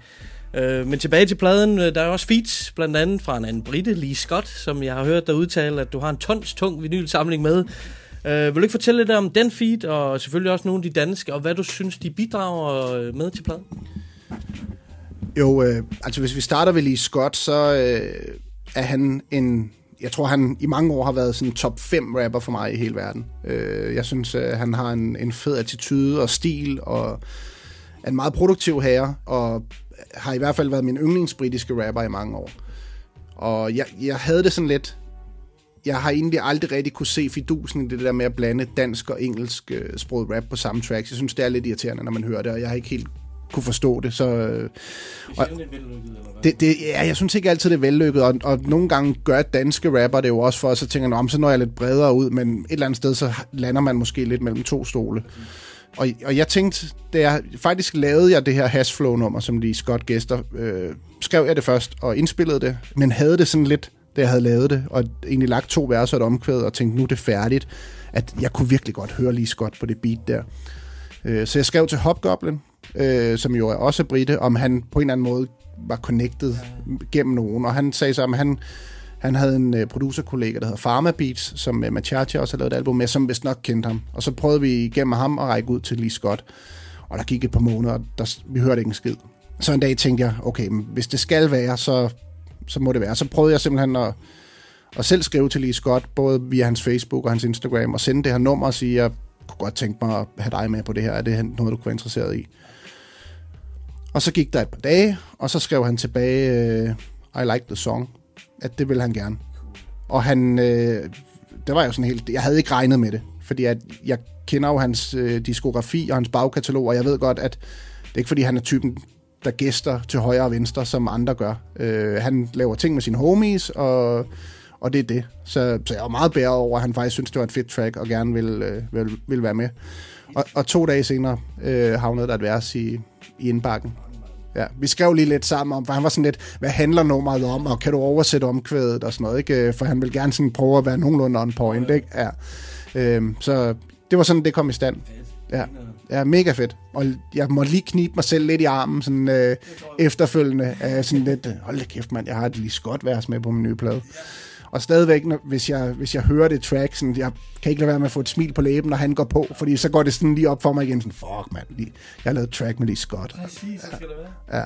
Øh, men tilbage til pladen, øh, der er også feats, blandt andet fra en anden brite, Lee Scott, som jeg har hørt dig udtale, at du har en tons tung vinylsamling med. Øh, vil du ikke fortælle lidt om den feed, og selvfølgelig også nogle af de danske, og hvad du synes, de bidrager øh, med til pladen? Jo, øh, altså hvis vi starter ved Lee Scott, så øh, er han en... Jeg tror, han i mange år har været sådan top 5 rapper for mig i hele verden. Øh, jeg synes, øh, han har en, en fed attitude og stil, og er en meget produktiv herre, og har i hvert fald været min yndlingsbritiske rapper i mange år. Og jeg, jeg havde det sådan lidt... Jeg har egentlig aldrig rigtig kunne se fidusen i det der med at blande dansk og engelsk øh, sproget rap på samme tracks. Jeg synes, det er lidt irriterende, når man hører det, og jeg har ikke helt kunne forstå det. Så, øh, og, det, det, ja, jeg synes ikke altid, det er vellykket, og, og nogle gange gør danske rapper det jo også for, og så tænker jeg, så når jeg lidt bredere ud, men et eller andet sted, så lander man måske lidt mellem to stole. Og, og jeg tænkte, da jeg faktisk lavede jeg det her Hashflow-nummer, som lige Scott gæster, øh, skrev jeg det først og indspillede det, men havde det sådan lidt, da jeg havde lavet det, og egentlig lagt to verser og et omkvæd, og tænkte, nu er det færdigt, at jeg kunne virkelig godt høre lige Scott på det beat der. Øh, så jeg skrev til Hopgoblin, øh, som jo er også brite, om han på en eller anden måde var connected gennem nogen, og han sagde så, at han, han havde en øh, producerkollega, der hedder Pharma Beats, som øh, uh, Machacha også har lavet et album med, som vist nok kendte ham. Og så prøvede vi igennem ham at række ud til Lee Scott. Og der gik et par måneder, og der, vi hørte ikke en skid. Så en dag tænkte jeg, okay, men hvis det skal være, så, så må det være. Så prøvede jeg simpelthen at, at selv skrive til Lee Scott, både via hans Facebook og hans Instagram, og sende det her nummer og sige, jeg kunne godt tænke mig at have dig med på det her. Er det noget, du kunne være interesseret i? Og så gik der et par dage, og så skrev han tilbage, øh, I like the song, at det ville han gerne. Og han, øh, det var jo sådan helt, jeg havde ikke regnet med det, fordi at jeg kender jo hans øh, diskografi og hans bagkatalog, og jeg ved godt, at det er ikke fordi, han er typen, der gæster til højre og venstre, som andre gør. Øh, han laver ting med sine homies, og, og det er det. Så, så jeg var meget bedre over, at han faktisk synes, det var et fedt track, og gerne ville, øh, ville, ville være med. Og, og to dage senere øh, havnede der et vers i, i indbakken. Ja, vi skrev lige lidt sammen om, for han var sådan lidt, hvad handler nummeret om, og kan du oversætte omkvædet og sådan noget, ikke? For han vil gerne sådan prøve at være nogenlunde on point, ikke? Ja. Øhm, så det var sådan, det kom i stand. Ja, ja mega fedt. Og jeg må lige knibe mig selv lidt i armen, sådan øh, efterfølgende. Øh, sådan lidt, hold da kæft, mand, jeg har et lige godt vers med på min nye plade. Og stadigvæk, når, hvis, jeg, hvis jeg hører det track, sådan, jeg kan ikke lade være med at få et smil på læben, når han går på, fordi så går det sådan lige op for mig igen, sådan, fuck mand, lige, jeg har lavet et track med lige Scott. Præcis, så skal det være. Ja.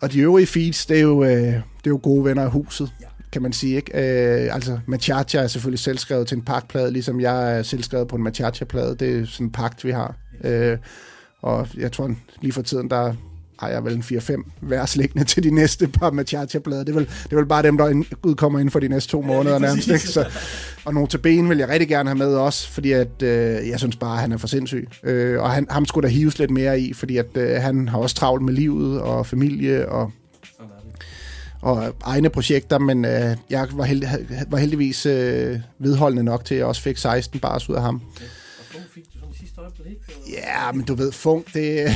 Og de øvrige feeds, det er jo, øh, det er jo gode venner af huset, kan man sige. Ikke? Øh, altså, Machacha er selvfølgelig selvskrevet til en pakplade, ligesom jeg er selvskrevet på en Machacha-plade. Det er sådan en pagt, vi har. Øh, og jeg tror, lige for tiden, der har jeg vel en 4-5 vers liggende til de næste par Machacha-plader. Det er, vel, det er vel bare dem, der udkommer inden for de næste to måneder ja, nærmest. Ikke? Så, og ben vil jeg rigtig gerne have med også, fordi at, øh, jeg synes bare, at han er for sindssyg. Øh, og han, ham skulle der hives lidt mere i, fordi at, øh, han har også travlt med livet og familie og og egne projekter, men øh, jeg var, held, var heldigvis øh, vedholdende nok til, at jeg også fik 16 bars ud af ham. Ja, men du ved, Funk, det...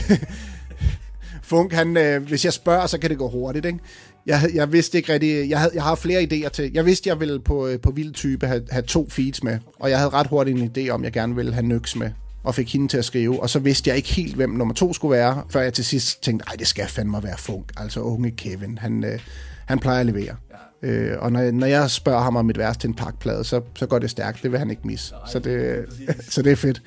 Funk, han, øh, hvis jeg spørger, så kan det gå hurtigt, ikke? Jeg, jeg vidste ikke rigtig, jeg, havde, jeg har flere idéer til, jeg vidste, jeg ville på, øh, på vild type have, have to feeds med, og jeg havde ret hurtigt en idé om, jeg gerne ville have Nyx med, og fik hende til at skrive, og så vidste jeg ikke helt, hvem nummer to skulle være, før jeg til sidst tænkte, nej, det skal fandme være Funk, altså unge Kevin, han, øh, han plejer at levere. Ja. Øh, og når, når jeg spørger ham om et vers til en pakplade, så, så går det stærkt, det vil han ikke misse, nej, så, det, så det er fedt.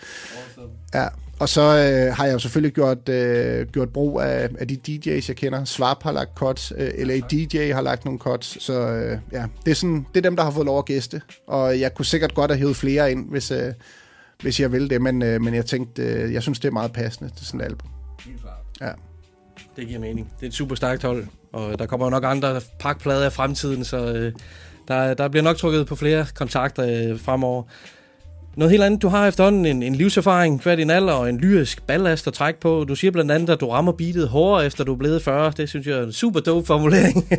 Awesome. Ja. Og så øh, har jeg jo selvfølgelig gjort, øh, gjort brug af, af de DJ's, jeg kender. Swap har lagt cuts, øh, LA DJ har lagt nogle cuts, så øh, ja, det er, sådan, det er dem, der har fået lov at gæste. Og jeg kunne sikkert godt have hævet flere ind, hvis, øh, hvis jeg ville det, men, øh, men jeg tænkte, øh, jeg synes, det er meget passende til sådan et album. Ja. Det giver mening. Det er et super stærkt hold, og der kommer nok andre pakplader i fremtiden, så øh, der, der bliver nok trukket på flere kontakter øh, fremover. Noget helt andet. Du har efterhånden en, en livserfaring hver din alder og en lyrisk ballast at trække på. Du siger blandt andet, at du rammer beatet hårdere efter du er blevet 40. Det synes jeg er en super dope formulering.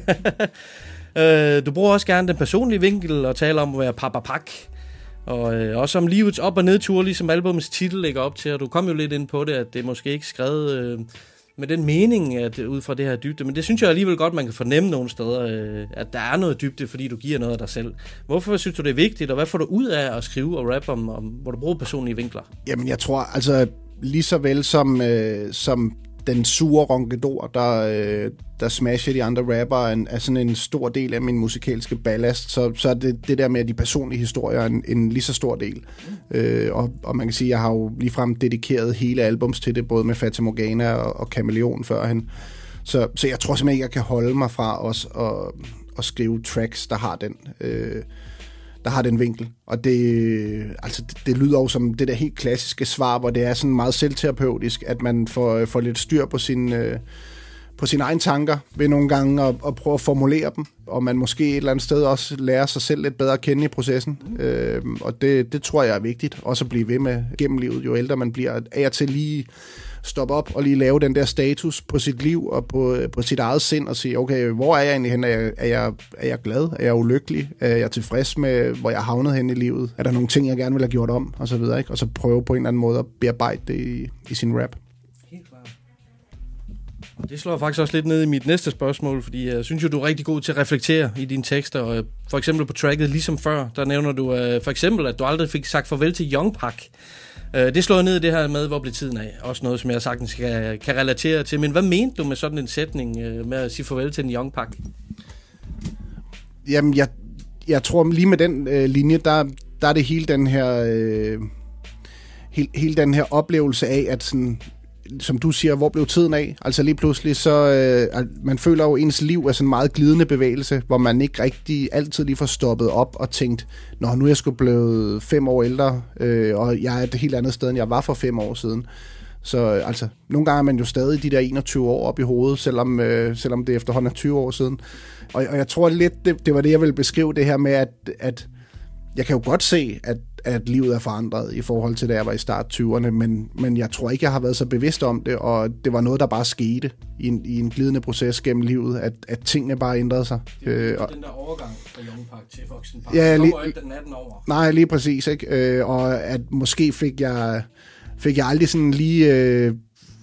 øh, du bruger også gerne den personlige vinkel og taler om at være papapak. Og øh, også om livets op- og nedtur, ligesom albumets titel lægger op til. Og du kom jo lidt ind på det, at det måske ikke skrevet øh, med den mening, at øh, ud fra det her dybde. Men det synes jeg alligevel godt, man kan fornemme nogle steder, øh, at der er noget dybde, fordi du giver noget af dig selv. Hvorfor synes du, det er vigtigt, og hvad får du ud af at skrive og rappe om, om hvor du bruger personlige vinkler? Jamen, jeg tror, altså lige så vel som, øh, som den sure ronkedor, der, øh, der smasher de andre rapper, er, er sådan en stor del af min musikalske ballast. Så, så er det, det der med de personlige historier en, en lige så stor del. Øh, og, og man kan sige, at jeg har jo ligefrem dedikeret hele albums til det, både med Fata Morgana og, og Chameleon førhen. Så, så jeg tror simpelthen ikke, jeg kan holde mig fra os at, at skrive tracks, der har den... Øh, der har den vinkel. Og det, altså, det, det lyder jo som det der helt klassiske svar, hvor det er sådan meget selvterapeutisk, at man får, øh, får lidt styr på sin, øh, på sine egne tanker ved nogle gange at, at prøve at formulere dem, og man måske et eller andet sted også lærer sig selv lidt bedre at kende i processen. Øh, og det, det tror jeg er vigtigt, også at blive ved med gennem livet, jo ældre man bliver. Af og til lige stoppe op og lige lave den der status på sit liv og på, øh, på sit eget sind og sige, okay, hvor er jeg egentlig hen? Er jeg, er, jeg, er jeg glad? Er jeg ulykkelig? Er jeg tilfreds med, hvor jeg havnet hen i livet? Er der nogle ting, jeg gerne vil have gjort om? Og så videre, ikke? Og så prøve på en eller anden måde at bearbejde det i, i sin rap. Det slår faktisk også lidt ned i mit næste spørgsmål, fordi jeg synes jo, du er rigtig god til at reflektere i dine tekster. Og øh, for eksempel på tracket Ligesom Før, der nævner du øh, for eksempel, at du aldrig fik sagt farvel til Young Park. Øh, det slår ned i det her med, hvor blev tiden af. Også noget, som jeg sagtens kan, kan relatere til. Men hvad mente du med sådan en sætning øh, med at sige farvel til en Young Park? Jamen, jeg, jeg tror lige med den øh, linje, der, der er det hele den her... Øh, hele, hele den her oplevelse af, at sådan, som du siger, hvor blev tiden af? Altså lige pludselig, så øh, man føler jo, at ens liv er sådan en meget glidende bevægelse, hvor man ikke rigtig altid lige får stoppet op og tænkt, nå, nu er jeg sgu blevet fem år ældre, øh, og jeg er et helt andet sted, end jeg var for fem år siden. Så øh, altså, nogle gange er man jo stadig de der 21 år op i hovedet, selvom, øh, selvom det efterhånden er 20 år siden. Og, og jeg tror lidt, det, det var det, jeg ville beskrive det her med, at, at jeg kan jo godt se, at, at livet er forandret i forhold til, da jeg var i start 20'erne, men, men jeg tror ikke, jeg har været så bevidst om det, og det var noget, der bare skete i en, i en glidende proces gennem livet, at, at tingene bare ændrede sig. Det er øh, og, den der overgang fra Young Park til Voksen Park. Ja, lige, ikke den 18 over. Nej, lige præcis. Ikke? Øh, og at måske fik jeg, fik jeg aldrig sådan lige... Øh,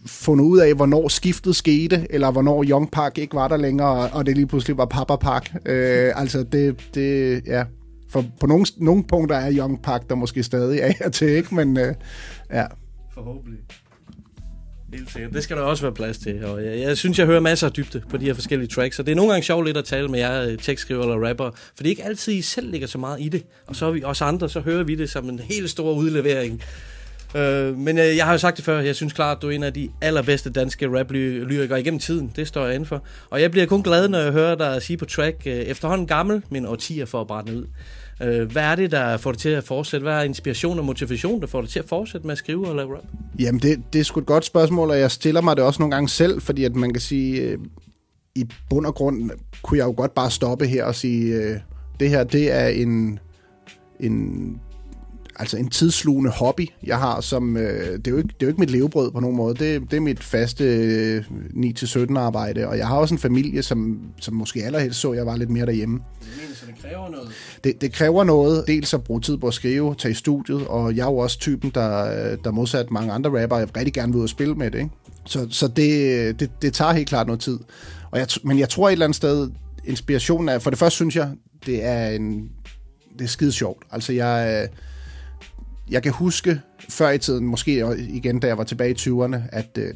fundet ud af, hvornår skiftet skete, eller hvornår Young Park ikke var der længere, og det lige pludselig var Papa Park. Øh, altså, det, det, ja, for på nogle, nogle punkter er Young Park der måske stadig er og til, ikke? Men øh, ja. Forhåbentlig. Helt sikkert. Det skal der også være plads til. Og jeg, jeg synes, jeg hører masser af dybde på de her forskellige tracks. Og det er nogle gange sjovt lidt at tale med jer øh, tekstskriver eller rapper, for det er ikke altid, I selv ligger så meget i det. Og så er vi os andre, så hører vi det som en helt stor udlevering. Øh, men jeg, jeg har jo sagt det før, jeg synes klart, at du er en af de allerbedste danske rap-lyrikere igennem tiden. Det står jeg for. Og jeg bliver kun glad, når jeg hører dig sige på track, øh, efterhånden gammel, men årtier for at brænde ud. Øh, hvad er det, der får dig til at fortsætte? Hvad er inspiration og motivation, der får dig til at fortsætte med at skrive og lave rap? Jamen, det, det er sgu et godt spørgsmål, og jeg stiller mig det også nogle gange selv, fordi at man kan sige, øh, i bund og grund kunne jeg jo godt bare stoppe her og sige, øh, det her, det er en, en altså en tidslugende hobby, jeg har, som, øh, det, er jo ikke, det er jo ikke mit levebrød på nogen måde. Det, det er mit faste øh, 9-17 arbejde, og jeg har også en familie, som, som måske allerhelst så, jeg var lidt mere derhjemme. Så det kræver noget? Det, det kræver noget. Dels at bruge tid på at skrive, tage i studiet, og jeg er jo også typen, der, der modsat mange andre rapper, jeg rigtig gerne vil ud og spille med det. Ikke? Så, så det, det, det tager helt klart noget tid. Og jeg, men jeg tror et eller andet sted, inspirationen er, for det første synes jeg, det er en, det er skide sjovt. Altså jeg, jeg kan huske før i tiden, måske igen da jeg var tilbage i 20'erne, at øh,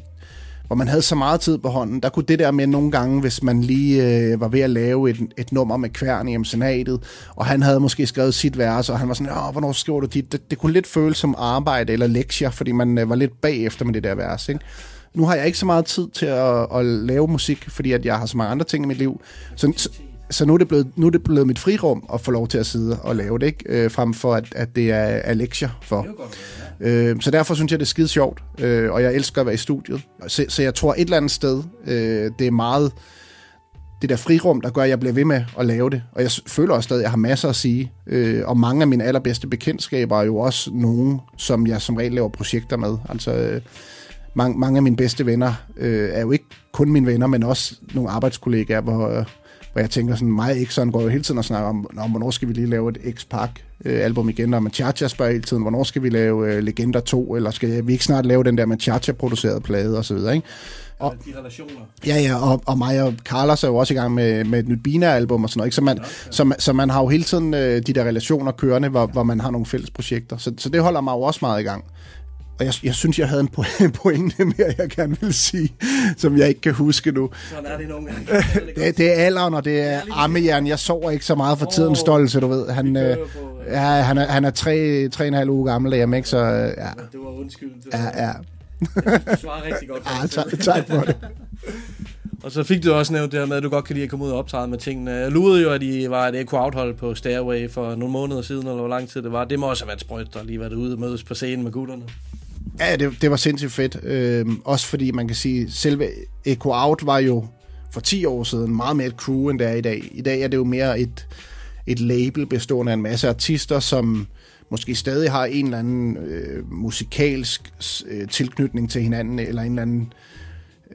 hvor man havde så meget tid på hånden, der kunne det der med nogle gange, hvis man lige øh, var ved at lave et, et nummer med kværn i senatet, og han havde måske skrevet sit vers, og han var sådan, Åh, hvornår skriver du dit? Det, det kunne lidt føles som arbejde eller lektier, fordi man øh, var lidt bagefter med det der vers, ikke? Nu har jeg ikke så meget tid til at, at lave musik, fordi at jeg har så mange andre ting i mit liv. Så, så, så nu er, det blevet, nu er det blevet mit frirum at få lov til at sidde og lave det, ikke? Øh, frem for at, at det er, er lektier for. Øh, så derfor synes jeg, det er skide sjovt, øh, og jeg elsker at være i studiet. Så, så jeg tror et eller andet sted, øh, det er meget det der frirum, der gør, at jeg bliver ved med at lave det. Og jeg føler også stadig, at jeg har masser at sige. Øh, og mange af mine allerbedste bekendtskaber er jo også nogen, som jeg som regel laver projekter med. Altså, øh, mange, mange af mine bedste venner øh, er jo ikke kun mine venner, men også nogle arbejdskollegaer, hvor, øh, hvor jeg tænker sådan, mig og Exxon går jo hele tiden og snakker om, om hvornår skal vi lige lave et X-Park øh, album igen, og Machacha spørger hele tiden, hvornår skal vi lave øh, Legender 2, eller skal vi ikke snart lave den der Machacha producerede plade, og så videre, ikke? Og, de relationer. Ja, ja, og, og mig og Carlos er jo også i gang med, med et nyt Bina-album og sådan noget, ikke? Så, man, okay. så, så man har jo hele tiden øh, de der relationer kørende, hvor, hvor man har nogle fælles projekter, så, så det holder mig jo også meget i gang. Og jeg, jeg synes, jeg havde en po- en pointe mere, jeg gerne vil sige, som jeg ikke kan huske nu. Sådan er det nogle gange. Det, det er alderen, og det er armejern. Jeg sover ikke så meget for tiden stolte, du ved. Han, øh, ja, han, er, han er tre, tre og en halv uge gammel derhjemme, ikke? Så øh, ja, Du var undskyld. Ja, ja. du svarer rigtig godt. ja tak, tak for det. Og så fik du også nævnt det her med, at du godt kan lide at komme ud og optræde med tingene. Jeg lurede jo, at I var et Echo Out-hold på Stairway for nogle måneder siden, eller hvor lang tid det var. Det må også have været sprødt at lige været ude og mødes på scenen med gutterne. Ja, det, det var sindssygt fedt. Øhm, også fordi man kan sige, selve Echo Out var jo for 10 år siden meget mere et crew, end det er i dag. I dag er det jo mere et, et label bestående af en masse artister, som måske stadig har en eller anden øh, musikalsk øh, tilknytning til hinanden, eller en eller anden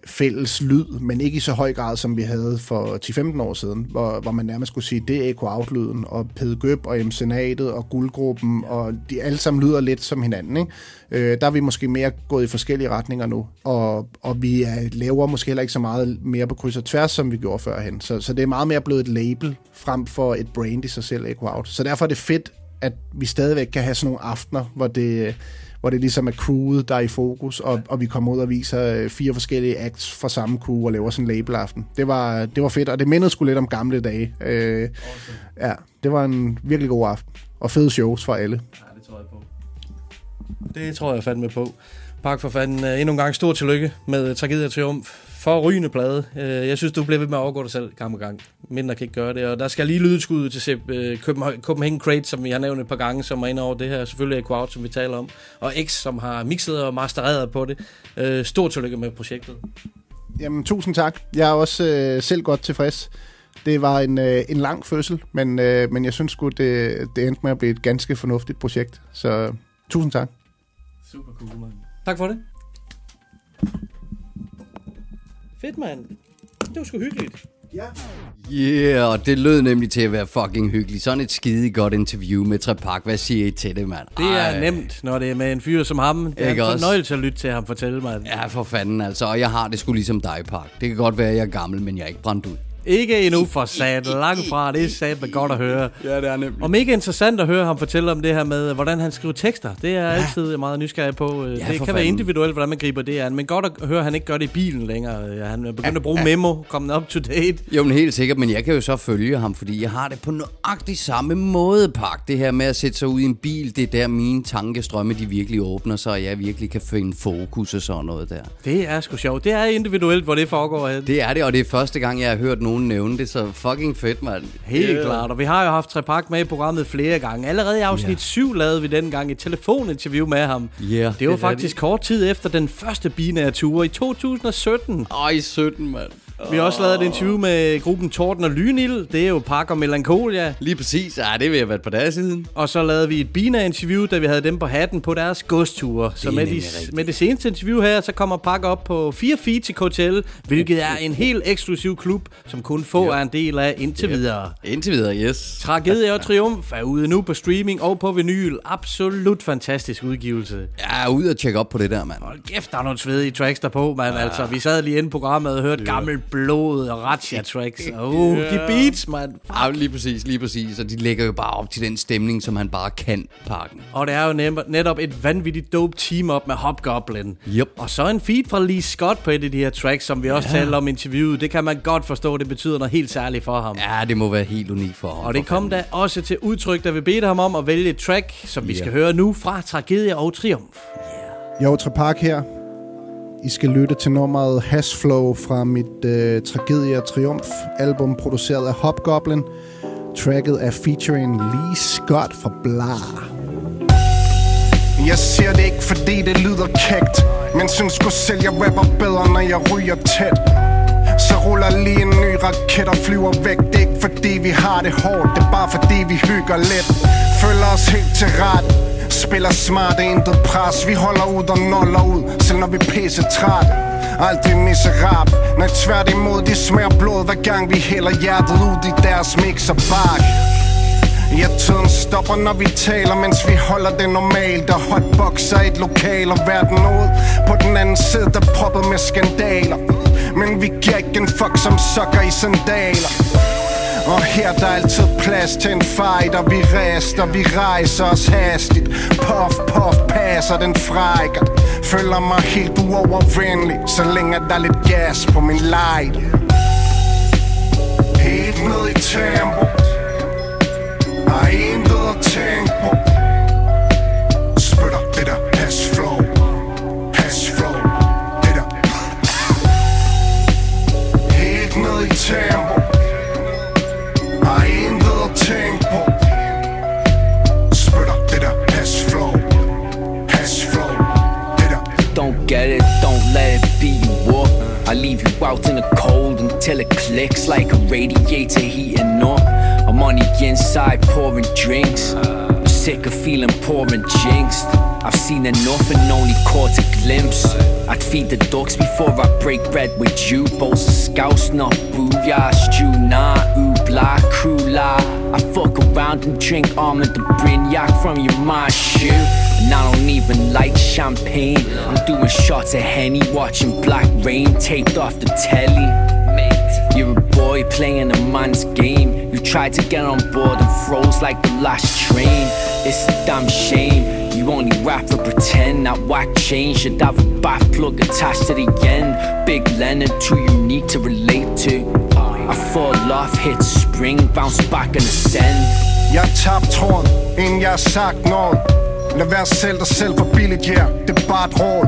fælles lyd, men ikke i så høj grad, som vi havde for 10-15 år siden, hvor, hvor man nærmest skulle sige, det er Echo Out-lyden, og Pede Gøb og. Senatet og Guldgruppen, og de alle sammen lyder lidt som hinanden. Ikke? Øh, der er vi måske mere gået i forskellige retninger nu, og, og vi er, laver måske heller ikke så meget mere på kryds og tværs, som vi gjorde førhen. Så, så det er meget mere blevet et label, frem for et brand i sig selv, Echo Out. Så derfor er det fedt, at vi stadigvæk kan have sådan nogle aftener, hvor det hvor det ligesom er crewet, der er i fokus, og, og vi kommer ud og viser øh, fire forskellige acts fra samme crew og laver sådan en labelaften. Det var, det var fedt, og det mindede sgu lidt om gamle dage. Øh, ja, det var en virkelig god aften, og fede shows for alle. Ja, det tror jeg på. Det tror jeg fandme på. Pak for fanden. Øh, Endnu en gang stor tillykke med Tragedie og Triumf for rygende plade. Øh, Jeg synes, du bliver ved med at overgå dig selv gang på gang. Mindre kan ikke gøre det. Og der skal lige lyde et skud til Sepp, øh, Copenhagen Crate, som vi har nævnt et par gange, som er inde over det her. Selvfølgelig Echo Out, som vi taler om. Og X, som har mixet og mastereret på det. Øh, Stor tillykke med projektet. Jamen, tusind tak. Jeg er også øh, selv godt tilfreds. Det var en, øh, en lang fødsel, men, øh, men jeg synes sgu, det, det endte med at blive et ganske fornuftigt projekt. Så tusind tak. Super cool, mand. Tak for det. Fedt, mand. Det var sgu hyggeligt. Yeah, og det lød nemlig til at være fucking hyggeligt. Sådan et skide godt interview med Trepak. Hvad siger I til det, mand? Det er Ej. nemt, når det er med en fyr som ham. Det er Ikke en også? fornøjelse at lytte til ham fortælle mig. Ja, for fanden altså. Og jeg har det sgu ligesom dig, Park. Det kan godt være, at jeg er gammel, men jeg er ikke brændt ud. Ikke endnu for sat. Langt fra. Det er sat med godt at høre. Ja, det er nemlig. Og mega interessant at høre ham fortælle om det her med, hvordan han skriver tekster. Det er jeg altid meget nysgerrig på. Ja, det kan være fanden. individuelt, hvordan man griber det an. Men godt at høre, at han ikke gør det i bilen længere. Ja, Han er begyndt at bruge memo, kommet up to date. Jo, men helt sikkert, men jeg kan jo så følge ham, fordi jeg har det på nøjagtig samme måde, Park. Det her med at sætte sig ud i en bil, det er der mine tankestrømme, de virkelig åbner, så jeg virkelig kan finde fokus og sådan noget der. Det er sgu sjovt. Det er individuelt, hvor det foregår. Det er det, og det er første gang, jeg har hørt nogen nævne det, så fucking fedt, mand. Helt yeah. klart, og vi har jo haft Trepak med i programmet flere gange. Allerede i afsnit Ja. 7 lavede vi dengang et telefoninterview med ham. Ja, det var det faktisk kort tid efter den første binære tur i 2017. Ej, 17, mand. Vi har også lavet et interview med gruppen Torden og Lynild. Det er jo Park og Melancholia. Lige præcis. Ja, det vil jeg være et par dage siden. Og så lavede vi et Bina-interview, da vi havde dem på hatten på deres godsture. Så med, de, med det seneste interview her, så kommer Park op på 4 feet til KTL, hvilket er en helt eksklusiv klub, som kun få er en del af indtil videre. Indtil videre, yes. Tragedie og Triumf er ude nu på streaming og på vinyl. Absolut fantastisk udgivelse. Er ude og tjekke op på det der, mand. Hold kæft, der er nogle svedige tracks der på, mand. Altså, vi sad lige inde på programmet og hørte gammel blod og Ratcha tracks. Og uh, de beats, mand. Ja, lige præcis, lige præcis. Og de lægger jo bare op til den stemning, som han bare kan, Parken. Og det er jo netop et vanvittigt dope team-up med Hobgoblin. Yep. Og så en feed fra Lee Scott på et af de her tracks, som vi også ja. talte om i interviewet. Det kan man godt forstå, det betyder noget helt særligt for ham. Ja, det må være helt unikt for ham. Og det kom da også til udtryk, da vi bedte ham om at vælge et track, som vi skal høre nu fra Tragedie og Triumf. Jo, Trepak her. I skal lytte til nummeret Hashflow fra mit øh, Tragedie og Triumf album, produceret af Hobgoblin. Tracket er featuring Lee Scott fra Blar. Jeg siger det ikke fordi det lyder kægt Men synes sgu selv jeg rapper bedre når jeg ryger tæt Så ruller lige en ny raket og flyver væk Det er ikke fordi vi har det hårdt Det er bare fordi vi hygger lidt Føler os helt til ret. Spiller smart, intet pres. Vi holder ud og noller ud Selv når vi pisse træt. Aldrig miserab Nej tværtimod de smager blod Hver gang vi hælder hjertet ud i deres mixerbak Ja, tiden stopper, når vi taler, mens vi holder det normalt. Der hotboxer et lokal og verden ud. På den anden side, der proppet med skandaler. Men vi giver ikke en fuck som sokker i sandaler. Og her der er altid plads til en fight Og vi rester, vi rejser os hastigt. Puff, puff, passer den frækker. Føler mig helt uovervindelig Så længe der er lidt gas på min light. Helt ned i tempo. Har intet at tænke på. Spytter det der hash flow. Hash flow. Det der. Helt ned i tempo. I leave you out in the cold until it clicks like a radiator heating up. I'm on the inside pouring drinks. I'm sick of feeling poor and jinxed. I've seen enough and only caught a glimpse. I'd feed the ducks before I break bread with you. Of scouts, not booyah, stew, nah, ooh, blah, crew, la. I fuck around and drink almond the brignac from your mom's shoe. And I don't even like champagne. I'm doing shots of Henny, watching Black Rain taped off the telly. You're a boy playing a man's game. You tried to get on board and froze like the last train. It's a damn shame. You only rap for pretend. That whack chain should have a back plug attached to the end. Big Leonard, too unique to relate to. I fall off, hit spring, bounce back and ascend. Jeg har tabt tråden, inden jeg har sagt noget Lad være selv dig selv for billigt, yeah. det er bare et råd.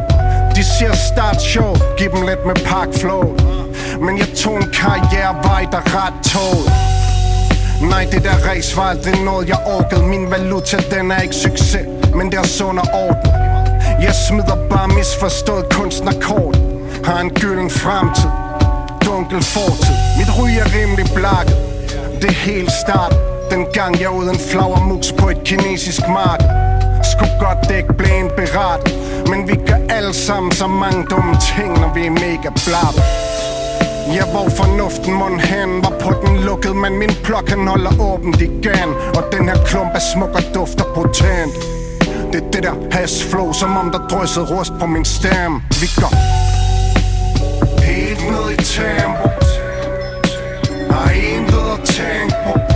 De siger start show, giv dem lidt med pakflow Men jeg tog en karrierevej, der ret tål. Nej, det der race var aldrig noget, jeg orkede. Min valuta, den er ikke succes, men det er sund og orden. Jeg smider bare misforstået kunstnerkort Har en gylden fremtid, dunkel fortid. Mit ryg er rimelig blakket, det er helt start. Den gang jeg uden flagermus på et kinesisk marked godt dække blæn berat Men vi gør alle sammen så mange dumme ting, når vi er mega blab. Ja, hvor fornuften mund hen var på den lukket Men min plok han holder åbent igen. Og den her klump af smuk og dufter potent. Det er det der has flow Som om der dryssede rust på min stemme Vi går Helt ned i tempo. Har intet at tænke på?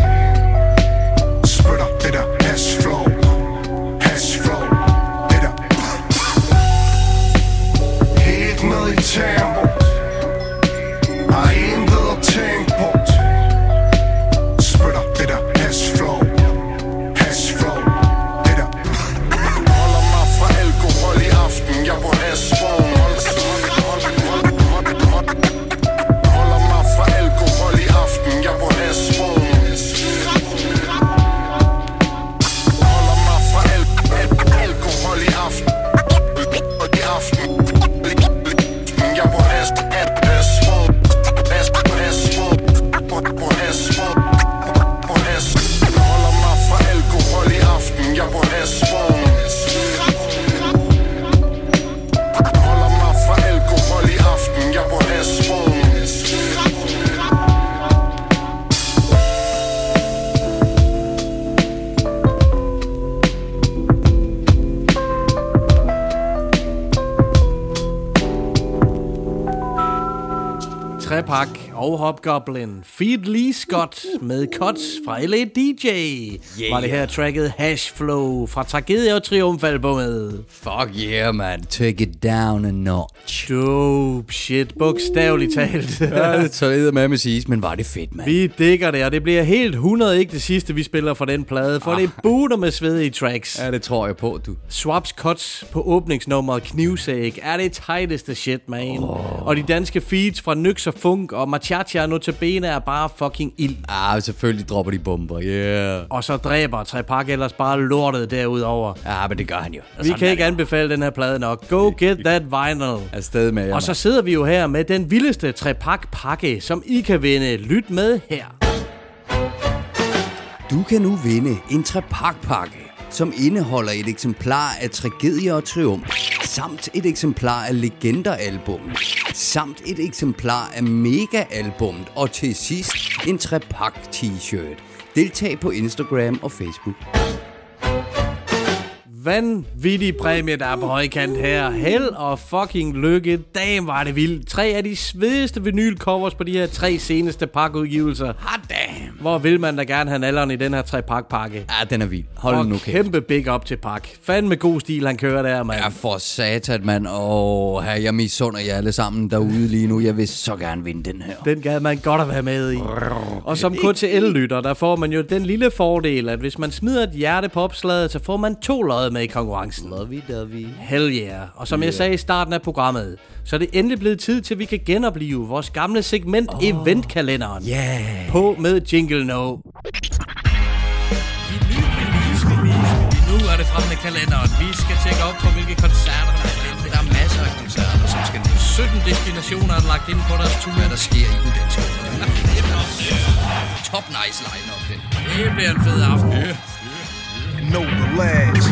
Hobgoblin. Feed Lee Scott med cuts fra LA DJ. Yeah. Var det her tracket Hash Flow fra Tragedie og Triumfalbummet. Fuck yeah, man. Take it down a notch. Dope shit, bogstaveligt talt. Ja, det tør med med siges, men var det fedt, mand. Vi digger det, og det bliver helt 100 ikke det sidste, vi spiller fra den plade, for ah. det buter med svedige tracks. Ja, det tror jeg på, du. Swaps cuts på åbningsnummeret Knivsæk er det tighteste shit, man. Oh. Og de danske feeds fra Nyx og Funk og Machacha og Notabene er bare fucking ild. Ah, selvfølgelig dropper de bomber, yeah. Og så dræber Trepak ellers bare lortet derudover. Ja, men det gør han jo. Vi kan ikke anbefale den her plade nok. Go get that vinyl. Afsted med jer, Og så sidder vi jo her med den vildeste Trepak pakke, som I kan vinde. Lyt med her. Du kan nu vinde en trepakpakke, som indeholder et eksemplar af Tragedie og Triumf, samt et eksemplar af Legender-albummet, samt et eksemplar af Mega-albummet, og til sidst en trepak t-shirt. Deltag på Instagram og Facebook. Vanvittig præmie, der er på højkant her. Held og fucking lykke. Damn, var det vildt. Tre af de svedigste vinylcovers på de her tre seneste pakudgivelser. Hot damn. Hvor vil man da gerne have alderen i den her trepak-pakke? Ja, den er vild. Hold og nu kæft. kæmpe big up til Pak. Fandme god stil, han kører der, mand. Ja, for satan, mand. Åh, her, jeg misunder jer alle sammen derude lige nu. Jeg vil så gerne vinde den her. Den gad man godt at være med i. Og som KTL-lytter, der får man jo den lille fordel, at hvis man smider et hjerte på opslaget, så får man to lod med i konkurrencen. Lovey dovey. Hell yeah. Og som jeg sagde i starten af programmet, så er det endelig blevet tid til, at vi kan genopleve vores gamle segment oh. Eventkalenderen. Yeah. På med Jingle No. Nu er det frem med kalenderen. Vi skal tjekke op på, hvilke koncerter der er. Der er masser af koncerter, som skal 17 destinationer er lagt ind på deres tur. Hvad der sker i den danske Top nice line-up, den. Det bliver en fed aften. No relax.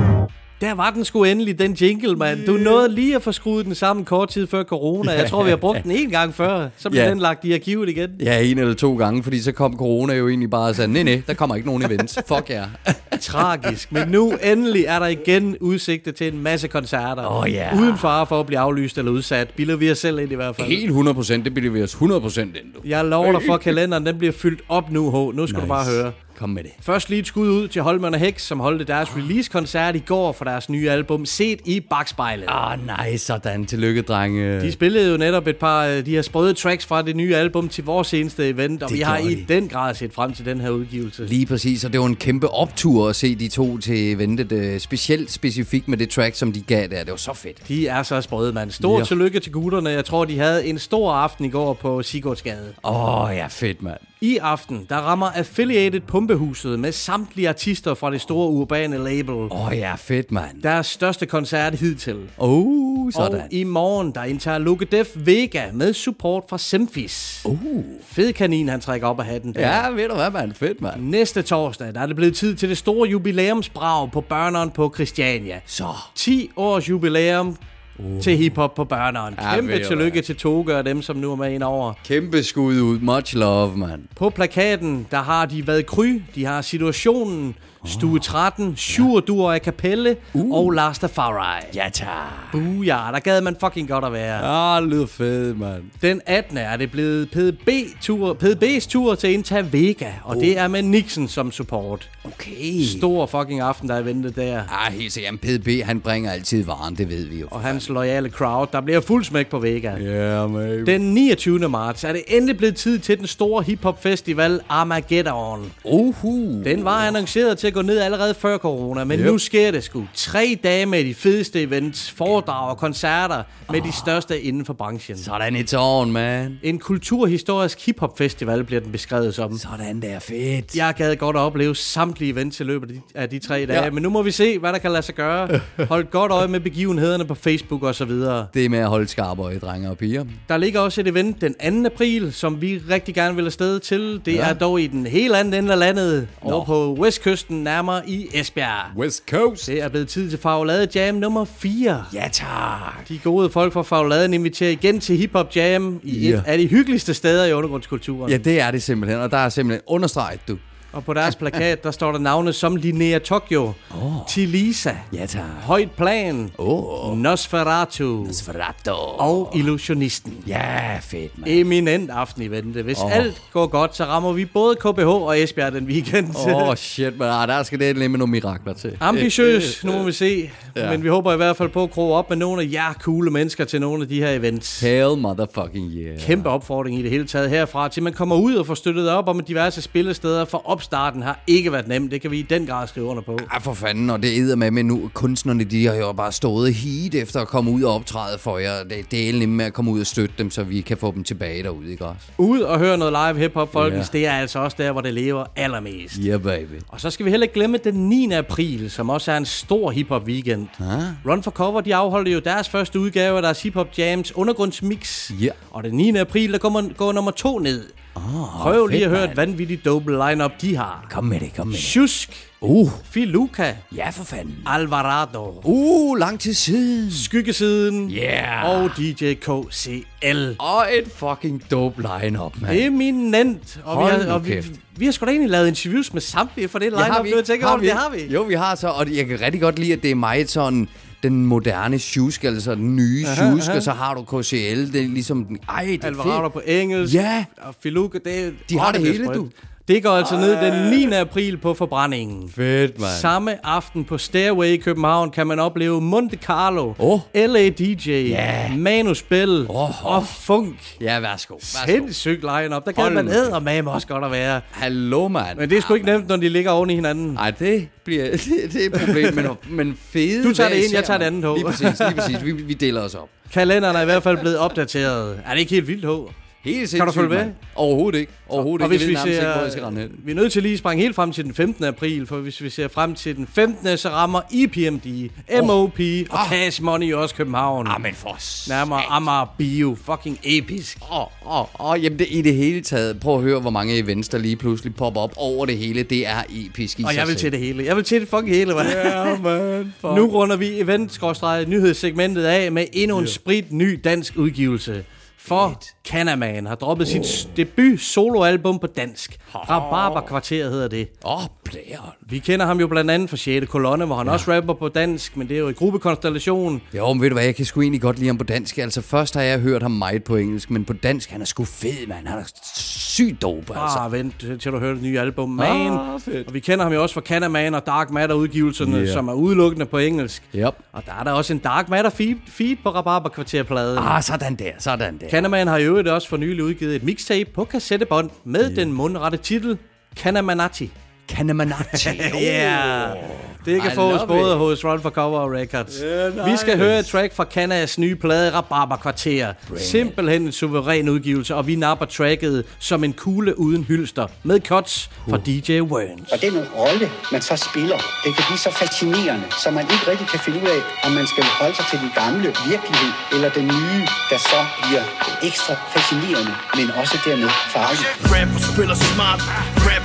Der var den sgu endelig, den jingle, mand. Du nåede lige at få skruet den sammen kort tid før corona. Jeg tror, vi har brugt den en gang før. Så blev Ja. den lagt i arkivet igen. Ja, en eller to gange, fordi så kom corona jo egentlig bare og sagde, nej, nej, der kommer ikke nogen events. Fuck jer. Tragisk. Men nu endelig er der igen udsigter til en masse koncerter. Åh, ja. Uden fare for at blive aflyst eller udsat. Bilder vi os selv ind i hvert fald. Helt 100 procent, det bliver vi os 100 procent ind. Jeg lover dig for, kalenderen den bliver fyldt op nu, H. Nu skal nice. du bare høre. Kom med det. Først lige et skud ud til Holmen og Hex, som holdte deres release-koncert i går for deres nye album, Set i bagspejlet. Ah, nej, sådan. Tillykke, drenge. De spillede jo netop et par af de her sprøde tracks fra det nye album til vores seneste event, og Det vi har gjorde i de. den grad set frem til den her udgivelse. Lige præcis, og det var en kæmpe optur at se de to til eventet. øh, Specielt specifikt med det track, som de gav der. Det var så fedt. De er så sprøde, mand. Stort Ja. tillykke til gutterne. Jeg tror, de havde en stor aften i går på Sigurdsgade. Åh, oh, ja, fedt, mand. I aften, der rammer Affiliated Pumpehuset med samtlige artister fra det store urbane label. Åh, oh, ja, fedt, mand. Deres største koncert hidtil. Oh, sådan. Og i morgen, der indtager Luke Def Vega med support fra Semfis. Uh. Fed kanin, han trækker op af hatten der. Ja, ved du hvad, mand? Fedt, mand. Næste torsdag, der er det blevet tid til det store jubilæumsbrag på Børneren på Christiania. Så. 10 års jubilæum uh. til hiphop på Børneren. Ja, Kæmpe du tillykke til Toge og dem, som nu er med ind over. Kæmpe skud ud. Much love, mand. På plakaten, der har de været kry, de har situationen, Stue 13, Sjur Dur af Kapelle uh. og Lars Tafari. Ja, tak. Buja, der gad man fucking godt at være. Ah, det lyder fedt, mand. Den 18. er det blevet PDB-tur, PDB's tur til indtage Vega, og det er med Nixon som support. Okay. Stor fucking aften, der er ventet der. Ah, helt sikkert. PDB, han bringer altid varen, det ved vi jo. Og hans loyale crowd, der bliver fuld smæk på Vega. Ja, man. Den 29. marts er det endelig blevet tid til den store hiphop festival Armageddon. Uhu. Den var annonceret til at gå ned allerede før corona, men Yep. nu sker det sgu. Tre dage med de fedeste events, foredrag og koncerter med de største inden for branchen. Sådan et on, man. En kulturhistorisk hiphop festival bliver den beskrevet som. Sådan der, fedt. Jeg gad godt at opleve samtlige events i løbet af de, af de tre dage, Ja. men nu må vi se, hvad der kan lade sig gøre. Hold godt øje med begivenhederne på Facebook og så videre. Det er med at holde skarpe øje, drenge og piger. Der ligger også et event den 2. april, som vi rigtig gerne vil afsted til. Det ja. er dog i den helt anden ende af landet, Nå. over på Westkysten, nærmere i Esbjerg. West Coast. Det er blevet tid til Faglade Jam nummer 4. Ja, tak. De gode folk fra Fagladen inviterer igen til Hip Hop Jam i Ja. et af de hyggeligste steder i undergrundskulturen. Ja, det er det simpelthen, og der er simpelthen understreget, du. Og på deres plakat, der står der navne som Linnea Tokyo, oh. Tilisa, Ja, tak. Højt Plan, Åh. Nosferatu Nosferatu. og Illusionisten. Ja, fedt, mand. Eminent aften i vente. Hvis oh. alt går godt, så rammer vi både KBH og Esbjerg den weekend. Åh, oh, shit, men ah, der skal det endelig med nogle mirakler til. Ambitiøs, nu må vi se. Ja. Men vi håber i hvert fald på at kroge op med nogle af jer coole mennesker til nogle af de her events. Hell motherfucking yeah. Kæmpe opfordring i det hele taget herfra, til man kommer ud og får støttet op om diverse spillesteder, for opstarten har ikke været nem. Det kan vi i den grad skrive under på. Ja, for fanden, og det æder med, men nu kunstnerne, de har jo bare stået heat efter at komme ud og optræde for jer. Det, det er egentlig med at komme ud og støtte dem, så vi kan få dem tilbage derude, ikke også? Ud og høre noget live hiphop, folkens, Ja. det er altså også der, hvor det lever allermest. Yeah, baby. Og så skal vi heller ikke glemme den 9. april, som også er en stor hiphop weekend. Ah. Run for Cover, de afholdte jo deres første udgave af deres hiphop jams undergrundsmix. Ja. Og den 9. april, der går, man, går nummer to ned. Oh, Prøv lige at høre et vanvittigt dope lineup de har. Kom med det, kom med det. Shusk, Uh, Filuka, ja for fanden. Alvarado, Uh, lang tid siden. Skyggesiden Yeah. og DJ KCL. Og et fucking dope line-up, mand. Eminent. Og, vi Hold har, nu og vi, vi har sgu da egentlig lavet interviews med samtlige for det Ja, lineup, nu jeg tænker over det, det har vi. Jo, vi har så, og jeg kan rigtig godt lide, at det er meget sådan den moderne shusk, altså den nye shusk, og så har du KCL, det er ligesom, ej, det er Alvarado fedt. på engelsk. Ja. Og Filuka, det er... De har det bliver hele, du. Det går altså ned den 9. april på forbrændingen. Fedt, mand. Samme aften på Stairway i København kan man opleve Monte Carlo, Åh. LA DJ, Ja. Manus Bell Åh. og Funk. Ja, værsgo. værsgo. Sindssygt line-up. Der kan man nu ædermame også godt at være. Hallo, mand. Men det er sgu ikke nemt, når de ligger oven i hinanden. Nej, det bliver det, det er et problem, men, men fede Du tager det ene, jeg tager det andet, H. Lige præcis, lige præcis. Vi, vi deler os op. Kalenderen er i hvert fald blevet opdateret. Er det ikke helt vildt, H? Helt Kan du følge med? Overhovedet ikke. Overhovedet Og ikke. hvis Jeg vi nærmest ikke, hvor ser, jeg skal rende hen. vi er nødt til lige at springe helt frem til den 15. april, for hvis vi ser frem til den 15. så rammer E EPMD, MOP og Cash Money også København. Ah, men for Nærmere Amager Bio. Fucking episk. Åh, åh, åh, jamen det, i det hele taget. Prøv at høre, hvor mange events, der lige pludselig popper op over det hele. Det er episk i Og sig jeg vil til det hele. Jeg vil til det fucking hele, man. Ja, man. Nu runder vi event-nyhedssegmentet af med endnu en sprit ny dansk udgivelse. For Canaman har droppet sit debut soloalbum på dansk. Rabarber Kvarter hedder det. Åh, oh, player. Vi kender ham jo blandt andet fra 6. kolonne, hvor han ja. også rapper på dansk, men det er jo i gruppekonstellation. Jo, men ved du hvad, jeg kan sgu egentlig godt lide ham på dansk. Altså, først har jeg hørt ham meget på engelsk, men på dansk, han er sgu fed, mand. Han er sygt dope, altså. Ah, vent til du hører det nye album, Man. Ah, fedt. og vi kender ham jo også fra Canaman og Dark Matter udgivelserne, Yeah. som er udelukkende på engelsk. Yep. Og der er der også en Dark Matter feed, feed på Rabarber Kvarterpladen. Ah, sådan der, sådan der. Canaman har øvrigt også for nylig udgivet et mixtape på kassettebånd med yeah. den mundrette titel Canamanati. Canamanati. yeah. Det kan I fås både it. hos Run for Cover Records. Yeah, Vi skal nice. høre et track fra Canas nye plade Rabarber Kvarter. Simpelthen en suveræn udgivelse, og vi napper tracket som en kugle uden hylster med cuts fra DJ Werns. Og den rolle, man så spiller, den kan blive så fascinerende, så man ikke rigtig kan finde ud af, om man skal holde sig til den gamle virkelighed, eller den nye, der så bliver ekstra fascinerende, men også dermed farlig. Rapper spiller smart,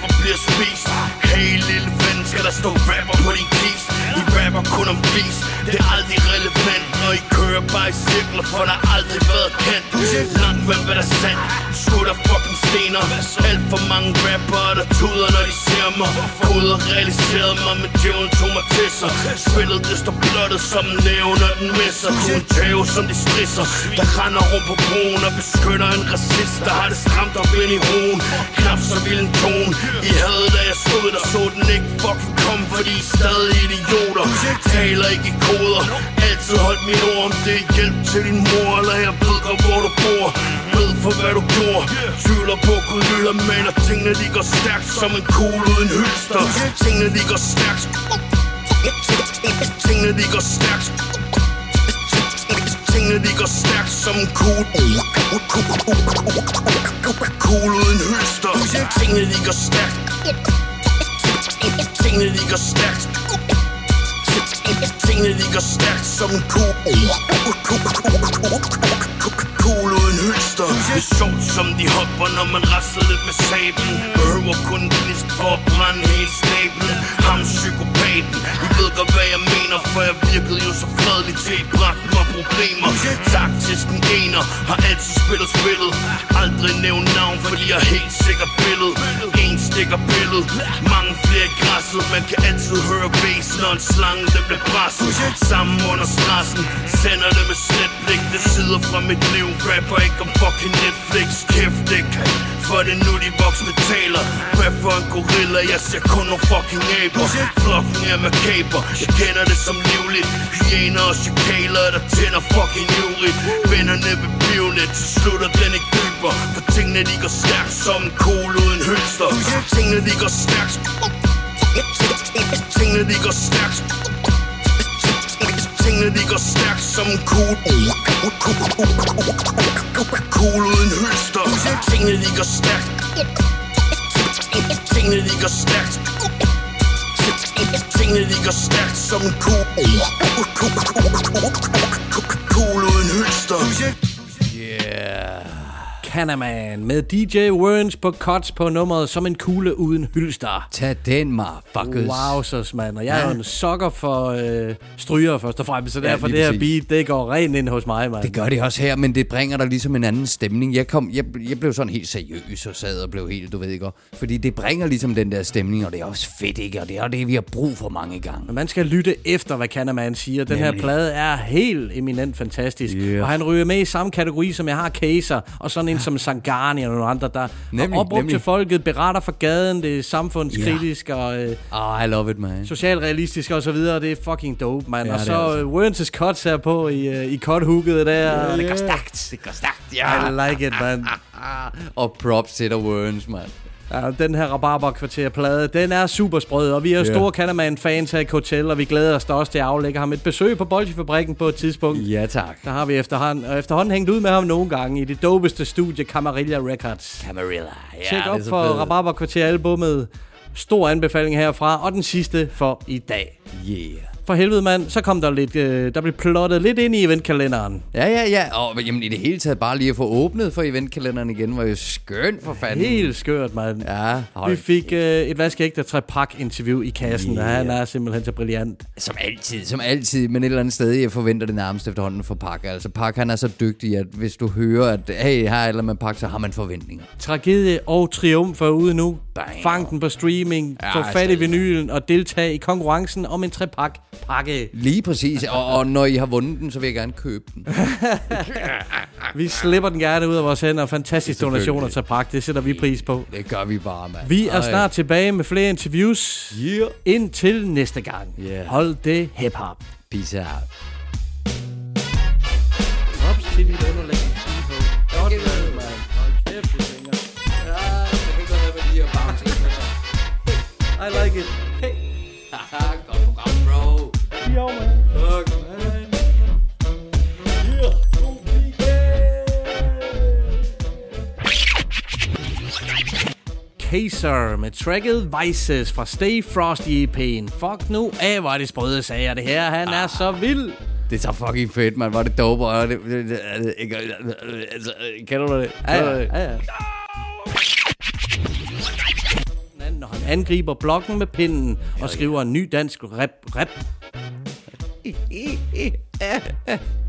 rapper bliver spist Hey lille ven, skal der stå rapper på din kist I rapper kun om vis, det er aldrig relevant. Når I kører bare i cirkler, for der har aldrig været kendt. Langt med hvad der er sandt, gutter fucking stener. Alt for mange rapper, der tuder når de ser mig. Koder realiserede mig, men djævlen tog mig til sig. Spillet det står blottet som en næve, når den misser. Kun tæve som de strisser, der render rundt på broen Og beskytter en racist, der har det stramt op ind i hoven Knap så vild en tone. I havde da jeg stod der, så den ikke fucking komme For I er stadig idioter. Taler ikke i koder. Altid holdt min ord om det er hjælp til din mor Eller jeg ved godt hvor du bor for hvad du gjorde. Tvivler på Gud lytter men at tingene de går stærkt som en kugle uden hylster. Tingene de går stærkt. Tingene de går stærkt. Tingene de går stærkt som en kugle. Kugle uden hylster. Tingene de går stærkt. Tingene de går stærkt. Tingene ligger stærkt som en ko. Kugle uden hylster. Det er sjovt som de hopper når man rasser lidt med sablen. Behøver kun gnist for at brænde hele snablen. Ham psykopaten I ved godt hvad jeg mener For jeg virkede jo så fredelig til at bragte mig problemer. Taktisk den ener Har altid spillet spillet. Aldrig nævnt navn fordi jeg er helt sikker billede En stikker billede Mange flere Man kan altid høre bass når en slange den bliver presset Sammen under stressen Sender det med slet blik Det sidder fra mit liv Rapper ikke om fucking Netflix. Kæft ikke For det nu de voksne taler. Rap for en gorilla Jeg ser kun nogle fucking aber. Flokken er makaber Jeg kender det som livligt. Hyæner og chikaler Der tænder fucking ivrigt. Vennerne ved blive lidt Til slut den ikke dyber For tingene de går stærkt Som en kugle uden hylster Tingene de går stærkt Tingene de går stærkt. Tingene de går stærkt som en kugle Kugle uden hylster. Tingene de går stærkt. Tingene de går stærkt. Tingene de går stærkt som en kugle uden hylster. Canaman med DJ Werns på cuts på nummeret som en kugle uden hylster. Tag den, motherfuckers. Wow, så mand. Og jeg er jo Ja. en sokker for øh, stryger først og fremmest, så Ja, derfor det her beat, det går rent ind hos mig, mand. Det gør det også her, men det bringer dig ligesom en anden stemning. Jeg, kom, jeg, jeg blev sådan helt seriøs og sad og blev helt, du ved ikke, fordi det bringer ligesom den der stemning, og det er også fedt, ikke? Og det er det, vi har brug for mange gange. Men man skal lytte efter, hvad Canaman siger. Den her Nemlig. plade er helt eminent fantastisk. Yeah. Og han ryger med i samme kategori, som jeg har Kaser. Og sådan en som Sangani og nogle andre, der Nemlig, har opråbt nemlig. til folket, beretter for gaden, det er samfundskritisk og øh, Oh, I love it, man. socialrealistisk og så videre. Det er fucking dope, man. Ja, og så er altså. øh, Wernses cuts her på i, øh, i cut-hooket der. Det går stærkt. Det går stærkt, ja. I like it, man. Og props til dig, Worms, mand. Ja, den her Rabarber-kvarter-plade, den er super sprød, og vi er jo Ja. store Canterman-fans her i Hotel, og vi glæder os da også til at aflægge ham et besøg på Bolsjefabrikken på et tidspunkt. Ja, tak. Der har vi efterhånden, og efterhånden hængt ud med ham nogle gange i det dopeste studie, Camarilla Records. Camarilla, ja, Tjek det er op for fedt. Rabarber Kvarter-albummet. Stor anbefaling herfra, og den sidste for i dag. Yeah. For helvede, mand, så kom der lidt, øh, der blev plottet lidt ind i eventkalenderen. Ja, ja, ja. Og jamen, i det hele taget bare lige at få åbnet for eventkalenderen igen, var jo skønt for fanden. Helt skørt, mand. Ja, hold Vi fik øh, et vaskeægte trepak interview i kassen, yeah. og han er simpelthen så brilliant. Som altid, som altid, men et eller andet sted, jeg forventer det nærmest efterhånden for Pak. Altså, Pak, han er så dygtig, at hvis du hører, at hey, her er eller med Pak, så har man forventninger. Tragedie og triumf er ude nu. Fang den på streaming, Ja, få fat i vinylen og deltage i konkurrencen om en trepak pakke. Lige præcis, og, og når I har vundet den, så vil jeg gerne købe den. Vi slipper den gerne ud af vores hænder. Fantastisk Selvfølgelig. donationer til pakke, det sætter vi pris på. Det gør vi bare, mand. Vi er Ej. snart tilbage med flere interviews. Yeah. Indtil næste gang. Yeah. Hold det hip-hop. Peace out. Props til dit underlæg. Godt mand. Hold kæft. I like it. Jo, man. Fuck, man. Kaser med tracket Vices fra Stay Frosty EP'en. Fuck nu af, hvor er det sprøde sager. Det her, han er så vild. Det er så fucking fedt, man. Var det dope, og det, det, det, altså, Kender du det? Ja, ja, ja. Når han angriber blokken med pinden og skriver en ny dansk rap. rap.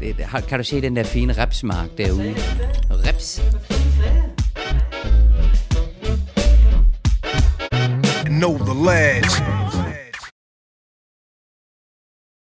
Det, har- kan du se den der fine repsmark derude? Reps. know the lads.